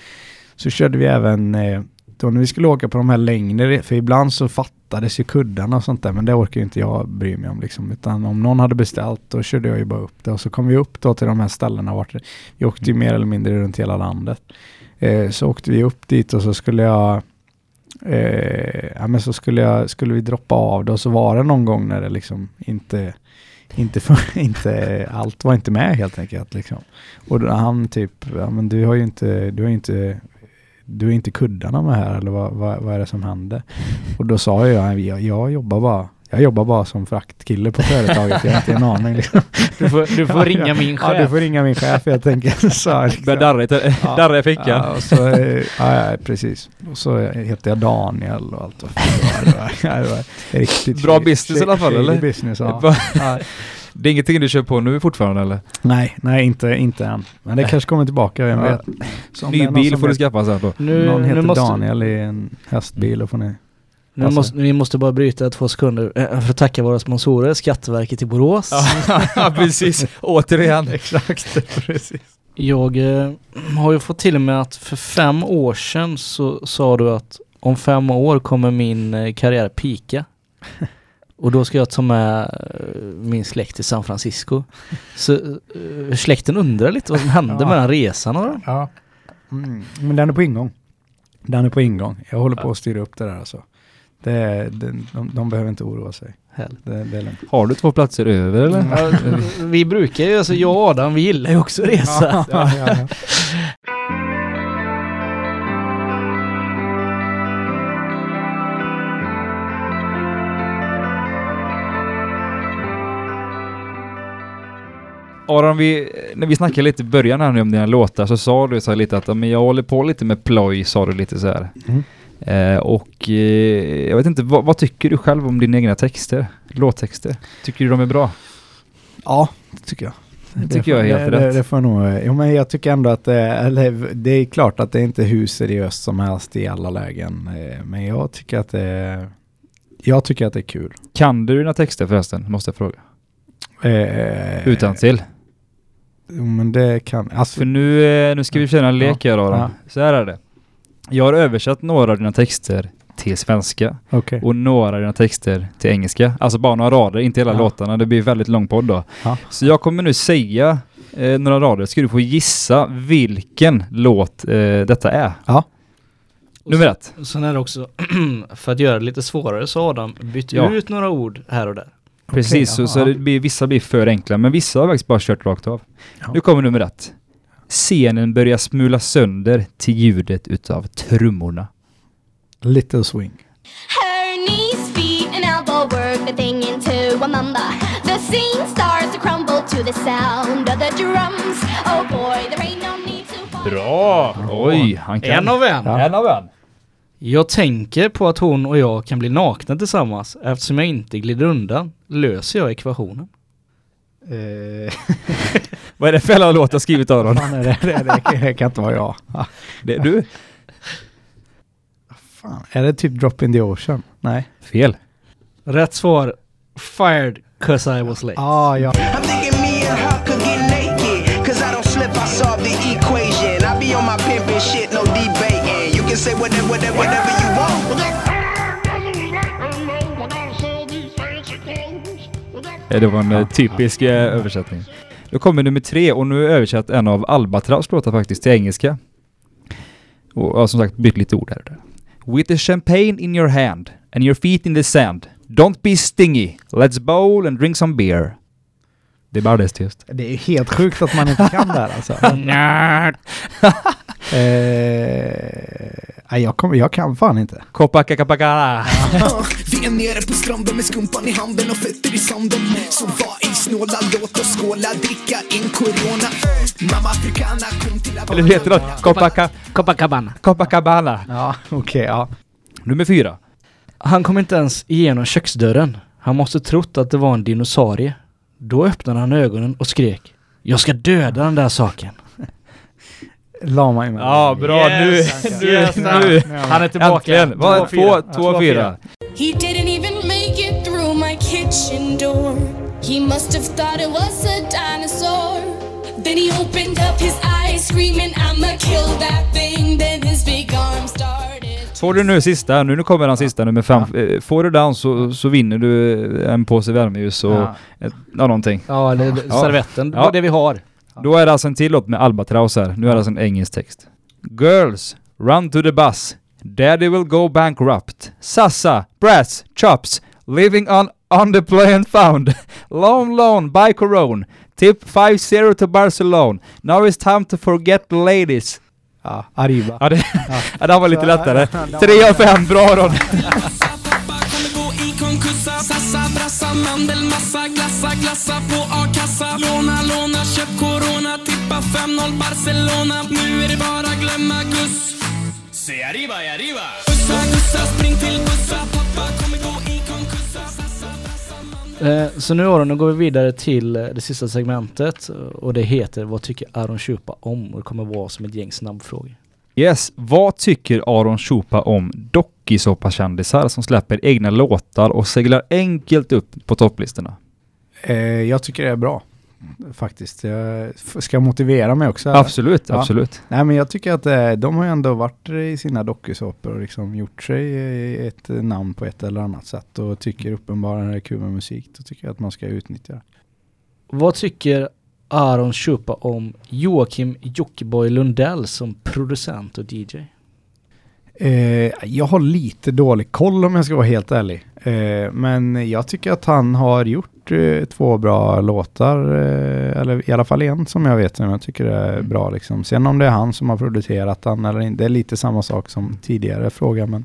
så körde vi även, eh, då när vi skulle åka på de här längre, för ibland så fattades ju kuddarna och sånt där, men det orkar ju inte jag bry mig om liksom, utan om någon hade beställt då körde jag ju bara upp det och så kom vi upp då till de här ställena vart vi åkte ju mer eller mindre runt hela landet. Eh, så åkte vi upp dit och så skulle jag eh, ja, men så skulle, jag, skulle vi droppa av det och så var det någon gång när det liksom inte, inte, inte allt var inte med helt enkelt liksom. Och då han typ, ja men du har ju inte, du har ju inte du är inte kuddarna med här eller vad, vad, vad är det som händer? Och då sa jag, jag, jag jobbar bara jag jobbar bara som fraktkille på företaget, jag har inte en aning liksom. Du får, du får ringa min Ja, du chef. får ringa min chef helt enkelt. Så, jag liksom. Börjar darra i, Ja. darra i fickan. Ja, och så, eh, ja, ja, precis. Och så heter jag Daniel och allt vad det var. Det var, det var riktigt Bra business i alla fall, eller? business, ja. Ja. Det är ingenting du kör på nu fortfarande eller? Nej, nej inte, inte än. Men det kanske kommer tillbaka, vem Ja. vet. Så om det är Ny bil som får du skaffa sen då. Nu, Någon heter nu, måste, Daniel i en hästbil och får ni... nu måste, vi måste bara bryta två sekunder eh, för att tacka våra sponsorer, Skatteverket i Borås. ja precis, återigen. Exakt, precis. Jag eh, har ju fått till mig att för fem år sedan så sa du att om fem år kommer min eh, karriär pika. Och då ska jag ta med eh, min släkt till San Francisco. Så eh, släkten undrar lite vad som hände Ja. med den resan. Och Ja. Mm. Men den är på ingång. Den är på ingång. Jag håller på att styra upp det där alltså. Det, det, de, de behöver inte oroa sig. Det, det. Har du två platser över eller? Ja, vi brukar ju, alltså jag och Adam, vi gillar ju också resa. Ja, ja, Aron, vi, när vi snackade lite i början här nu om dina låtar så sa du så här lite att men jag håller på lite med ploj, sa du lite så här. Mm. Eh, och eh, jag vet inte, vad, vad tycker du själv om dina egna texter? Låttexter? Tycker du de är bra? Ja, det tycker jag. Det tycker jag är helt det, rätt. Det, det får nog, jo, men jag tycker ändå att det, eller, det är klart att det är inte hur seriöst som helst i alla lägen. eh, Men jag tycker att det jag tycker att det är kul. Kan du dina texter förresten? Måste jag fråga. Eh, Utan till. Jo, men det kan, alltså, För nu, eh, nu ska vi köra en lek här Aron. Ja. Så här är det. Jag har översatt några av dina texter till svenska okej. och några av dina texter till engelska. Alltså bara några rader, inte hela Ja. låtarna. Det blir väldigt lång podd då. Ja. Så jag kommer nu säga eh, några rader. Ska du få gissa vilken låt eh, detta är. Ja. Nummer ett. Sen är det också, för att göra det lite svårare så Adam, bytt Ja. ut några ord här och där. Precis, så, ja, så ja. det blir, vissa blir för enkla, men vissa har faktiskt bara kört rakt av. Ja. Nu kommer nummer ett. Scenen börjar smula sönder till ljudet utav trummorna. Little swing. Her knees, feet, and elbow work the thing into a mamba. The scene starts to crumble to the sound of the drums. Oh boy, there ain't no need to Bra! Oj, han kan. En av en. Ja. En av en. Jag tänker på att hon och jag kan bli nakna tillsammans. Eftersom jag inte glider undan löser jag ekvationen. Eh, Vad är det för jävla låt jag skrivit Aron? fan är det, det, det, kan- det kan inte vara jag. Ah, Det är du? fan. Är det typ Drop in the Ocean? Nej. Fel. Rätt svar, fired cause I was late. Ah, ja. I'm thinking me and her could get naked. Cause I don't slip, I solve the equation. I be on my pimpin' shit, no debating. Can say whatever, whatever, whatever you want. Det var en eh, typisk eh, översättning. Då kommer nummer tre och nu har jag översatt en av Albatraus låtar faktiskt till engelska. Och ja, som sagt bytt lite ord här och där. With the champagne in your hand and your feet in the sand. Don't be stingy. Let's bowl and drink some beer. Det är bara det tyst. Det är helt sjukt att man inte kan det här alltså. eh, nej, jag, kommer, jag kan fan inte. Copacabana. Vi är nere på stranden med skumpan i handen och fötter i sanden. Så var ej snåla, låt oss skåla, dricka in corona. Mamma africana kom till Eller hur heter det? Copaca Copacabana. Copacabana. Ja, okej, ja. Nummer fyra. Han kom inte ens igenom köksdörren. Han måste trott att det var en dinosaurie. Då öppnade han ögonen och skrek. Jag ska döda den där saken. Lama i mig. Ja, bra. Yes, nu, yes, nu. Han är tillbaka. Äntligen. Vad- Två, två, fyra. He didn't even make it through my kitchen door. He must have thought it was a dinosaur. Then he opened up his eyes, screaming, I'ma kill that thing. Then his big arm started. Får du nu sista, nu, nu kommer den sista nummer fem. Eh, Får du den så, så vinner du en påse värmeljus och Ja. ett, ja, någonting. Ja, Ja. servetten. Det Ja. var det vi har. Då är det alltså en till låt med Albatraus här. Nu är det alltså en engelsk text. Girls, run to the bus. Daddy will go bankrupt. Sassa, brass, chops, living on on the plane found. Loan loan, buy corona. Tip 5-0 to Barcelona. Now it's time to forget the ladies. Ja, Arriba. Ja, det, ja, det var lite lättare. ja, det var- 3 av 5, bra Ron. Sassa, brassa, mandelmassa Glassa, glassa på a-kassa. Låna, låna, köp corona Tippa 5-0 Barcelona. Nu är det bara glömma Gus Se arriba, y arriba Bussa, gussa, spring till bussa Pappa kommer gå i mandel Eh, så nu Aron, nu går vi vidare till eh, det sista segmentet och det heter Vad tycker Aron Chupa om? Och det kommer vara som ett gäng snabbfrågor. Yes, vad tycker Aron Chupa om dokusåpakändisar som släpper egna låtar och seglar enkelt upp på topplistorna? Eh, jag tycker det är bra. Faktiskt. Jag ska motivera mig också. eller? Absolut, Ja. absolut. Nej men jag tycker att eh, de har ju ändå varit i sina dokusåpor och liksom gjort sig ett namn på ett eller annat sätt och tycker uppenbarligen det är kul med musik. Då tycker jag att man ska utnyttja det. Vad tycker Aron Chupa om Joakim Jockiboi Lundell som producent och DJ? Eh, jag har lite dålig koll om jag ska vara helt ärlig. Eh, men jag tycker att han har gjort eh, två bra låtar, eh, eller i alla fall en som jag vet som jag tycker är bra. Liksom. Sen om det är han som har producerat den eller inte, det är lite samma sak som tidigare fråga. Men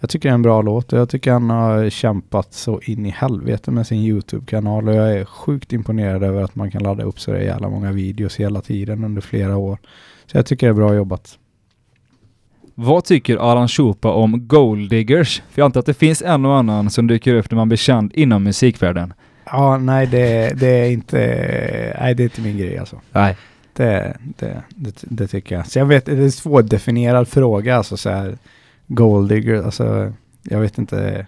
jag tycker det är en bra låt och jag tycker han har kämpat så in i helvete med sin YouTube-kanal och jag är sjukt imponerad över att man kan ladda upp så jävla många videos hela tiden under flera år. Så jag tycker det är bra jobbat. Vad tycker Aron Chupa om Gold Diggers? För jag antar att det finns en och annan som dyker upp när man blir känd inom musikvärlden. Ja, nej det, det är inte, nej det är inte min grej alltså. Nej. Det, det, det, det tycker jag. Så jag vet, det är en svårdefinierad fråga alltså så här, gold digger, alltså jag vet inte.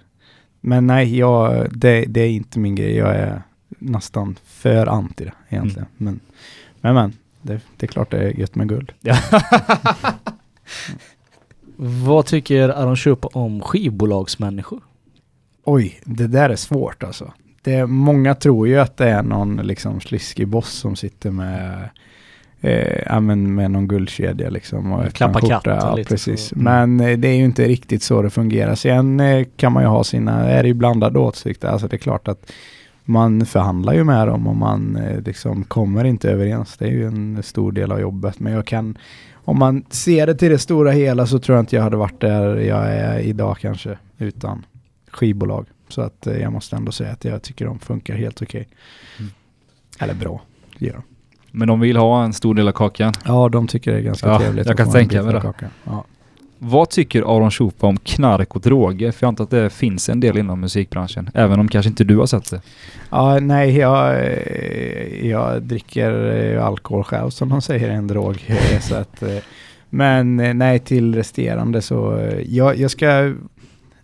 Men nej, jag, det, det är inte min grej. Jag är nästan för anti det egentligen. Men, men, men det, det är klart det är gött med guld. Vad tycker Aron Chupa om skivbolagsmänniskor? Oj, det där är svårt alltså. Det, många tror ju att det är någon liksom sliskig boss som sitter med Eh, ja, men med någon guldkedja liksom. Och Klappa skjorta. katten ja, precis. Mm. Men eh, det är ju inte riktigt så det fungerar. Sen eh, kan man ju ha sina, är det ju blandade åsikter. Alltså det är klart att man förhandlar ju med dem och man eh, liksom kommer inte överens. Det är ju en stor del av jobbet. Men jag kan, om man ser det till det stora hela så tror jag inte jag hade varit där jag är idag kanske utan skivbolag. Så att eh, jag måste ändå säga att jag tycker de funkar helt okej. Mm. Eller bra, det gör de. Men de vill ha en stor del av kakan. Ja, de tycker det är ganska Ja, trevligt. jag kan tänka mig det. Ja. Vad tycker Aron Chupa om knark och droger? För jag antar att det finns en del inom musikbranschen. Även om kanske inte du har sett det. ja, nej, jag, jag dricker alkohol själv som de säger är en drog. Så att, men nej, till resterande så, jag, jag ska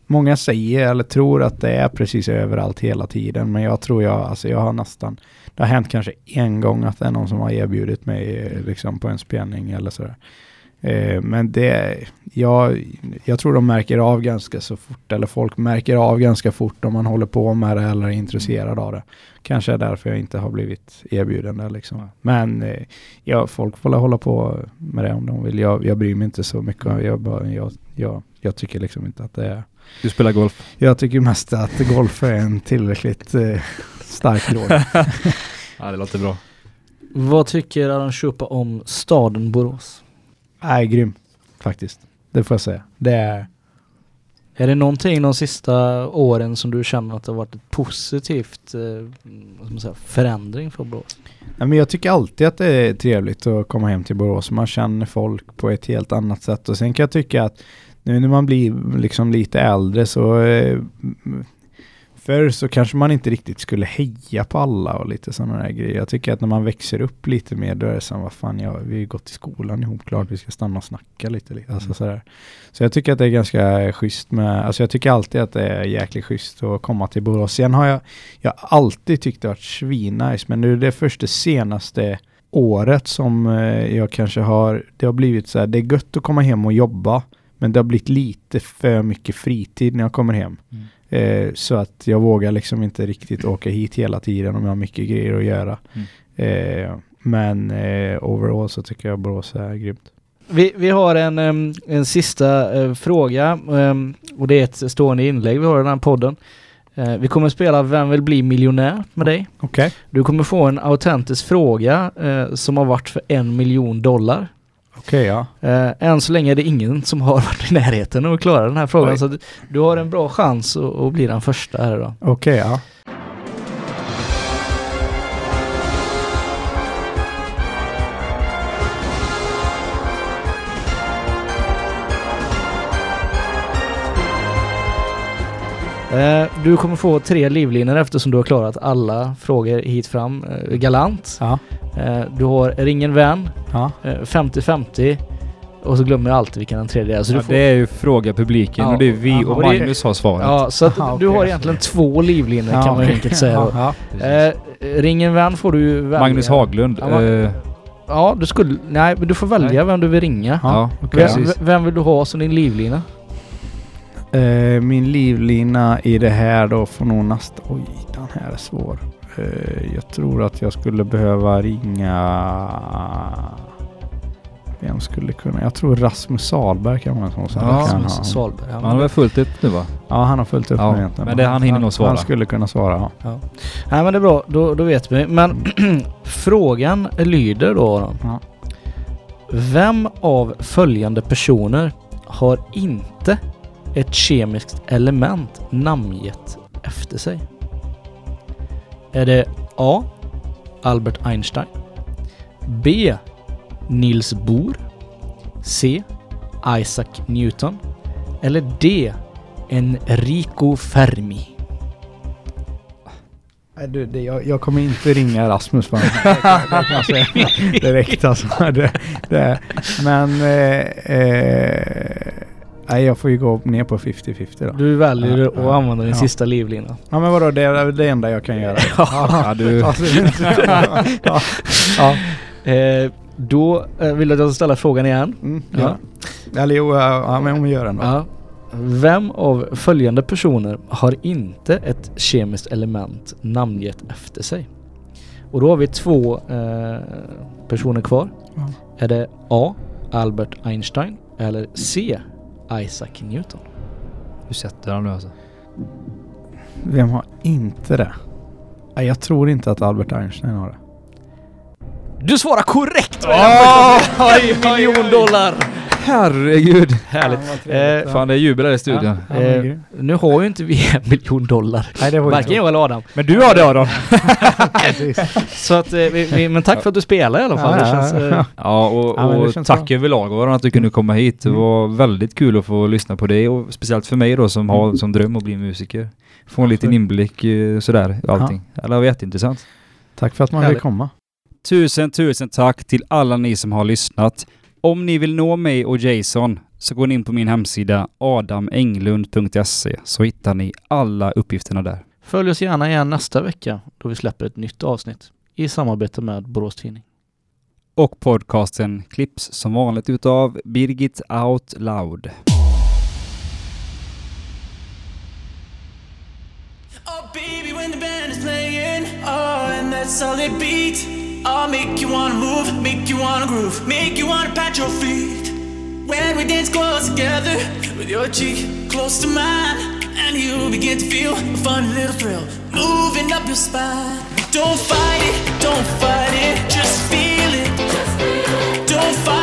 Många säger eller tror att det är precis överallt hela tiden men jag tror jag, alltså jag har nästan Det har hänt kanske en gång att det är någon som har erbjudit mig eh, liksom på en spelning eller sådär. Eh, men det, jag, jag tror de märker av ganska så fort, eller folk märker av ganska fort om man håller på med det eller är intresserad av det. Kanske är därför jag inte har blivit erbjuden det liksom. Men eh, ja, folk får hålla på med det om de vill. Jag, jag bryr mig inte så mycket. Jag, bara, jag, jag, jag tycker liksom inte att det är Du spelar golf. jag tycker mest att golf är en tillräckligt eh, stark låt. Ja, det låter bra. Vad tycker Aron Chupa om staden Borås? Nej, grym. Faktiskt. Det får jag säga. Det är... Är det någonting de sista åren som du känner att det har varit ett positivt eh, säga, förändring för Borås? Nej, men jag tycker alltid att det är trevligt att komma hem till Borås. Man känner folk på ett helt annat sätt. Och sen kan jag tycka att nu när man blir liksom lite äldre så eh, Förr så kanske man inte riktigt skulle heja på alla och lite sådana där grejer. Jag tycker att när man växer upp lite mer då är det som vad fan, ja, vi har ju gått i skolan ihop, klart vi ska stanna och snacka lite. lite. Alltså, sådär. Så jag tycker att det är ganska schysst med, alltså jag tycker alltid att det är jäkligt schysst att komma till Borås. Sen har jag, jag har alltid tyckt det varit svinnice, men nu är det först det senaste året som eh, jag kanske har, det har blivit så här, det är gött att komma hem och jobba, men det har blivit lite för mycket fritid när jag kommer hem. Eh, så att jag vågar liksom inte riktigt åka hit hela tiden om jag har mycket grejer att göra. Mm. Eh, men eh, overall så tycker jag Borås är grymt. Vi, vi har en, en sista fråga och det är ett stående inlägg vi har i den här podden. Vi kommer spela Vem vill bli miljonär med dig. Okej. Du kommer få en autentisk fråga som har varit för en miljon dollar. Okej, ja. Eh, än så länge är det ingen som har varit i närheten av att klara den här frågan Oj. så att du har en bra chans att, att bli den första här idag. Okej, ja. Eh, du kommer få tre livlinor eftersom du har klarat alla frågor hit fram eh, galant. Ja. Eh, du har Ring en vän, Ja. eh, 50-50 och så glömmer jag alltid vilken den tredje är. Så du Ja, får, det är ju fråga publiken Ja. och det är vi och Och det- Magnus har svaret. ja, så att Aha, du har egentligen två livlinor kan man enkelt säga. Ja, Eh, ring en vän får du välja. Magnus Haglund. Ja, eh, Ja, du skulle... Nej, men du får välja vem du vill ringa. ja, okej. Vem, vem vill du ha som din livlina? Eh, min livlina i det här då får nog nästa... Oj, den här är svår. Eh, jag tror att jag skulle behöva ringa... Vem skulle kunna... Jag tror Rasmus Salberg kan vara en sån som Ja, kan Rasmus ha. Salberg. Ja, Han har väl fullt upp nu va? Ja, han har följt upp Ja, mig egentligen. men det- han hinner nog svara. Han skulle kunna svara, ja. Nej men det är bra, då, då vet vi. Men frågan lyder då. då. Ja. Vem av följande personer har inte ett kemiskt element namngett efter sig? Är det A. Albert Einstein B. Niels Bohr C. Isaac Newton eller D. Enrico Fermi? Nej, du, det, jag, jag kommer inte ringa Rasmus för det, det kan jag säga direkt alltså. Det, det, men eh, eh, nej, jag får ju gå ner på 50-50 då. Du väljer Ja, att ja, använda din ja. sista livlina. Ja men vadå, det är det enda jag kan göra. Ja, du, ja. Eh, då eh, vill jag att jag ska ställa frågan igen. Mm, ja. Eller jo, ja, men om vi gör den då. Vem av följande personer har inte ett kemiskt element namngett efter sig? Och då har vi två eh, personer kvar. Är det A. Albert Einstein eller C. Isaac Newton? du sätter han nu alltså. Vem har inte det? Jag tror inte att Albert Einstein har det. Du svarar korrekt! Oh, miljon dollar! Herregud! Härligt. Eh, Fan det är jubel här i studion. Ja, Eh, nu har ju inte vi en miljon dollar. Nej, det var Varken jag eller Adam. Men du har det Adam! Så att, eh, vi, vi, men tack för att du spelar i alla fall. Ja, det ja, känns, ja. eh, Ja och, Ja, och känns tack bra. överlag Aron att du kunde komma hit. Det Mm. var väldigt kul att få lyssna på dig och speciellt för mig då som har som dröm att bli musiker. Få en liten inblick eh, sådär allting. Eller det var jätteintressant. Tack för att man vill Härligt. komma. Tusen, tusen tack till alla ni som har lyssnat. Om ni vill nå mig och Jason så går ni in på min hemsida adamenglund.se så hittar ni alla uppgifterna där. Följ oss gärna igen nästa vecka då vi släpper ett nytt avsnitt i samarbete med Borås Tidning. Och podcasten klipps som vanligt utav Birgit Out Loud. Oh, baby, I'll make you wanna move, make you wanna groove, make you wanna pat your feet. When we dance close together, with your cheek close to mine, and you begin to feel a fun little thrill moving up your spine. Don't fight it, don't fight it, just feel it. Just feel it. Don't fight.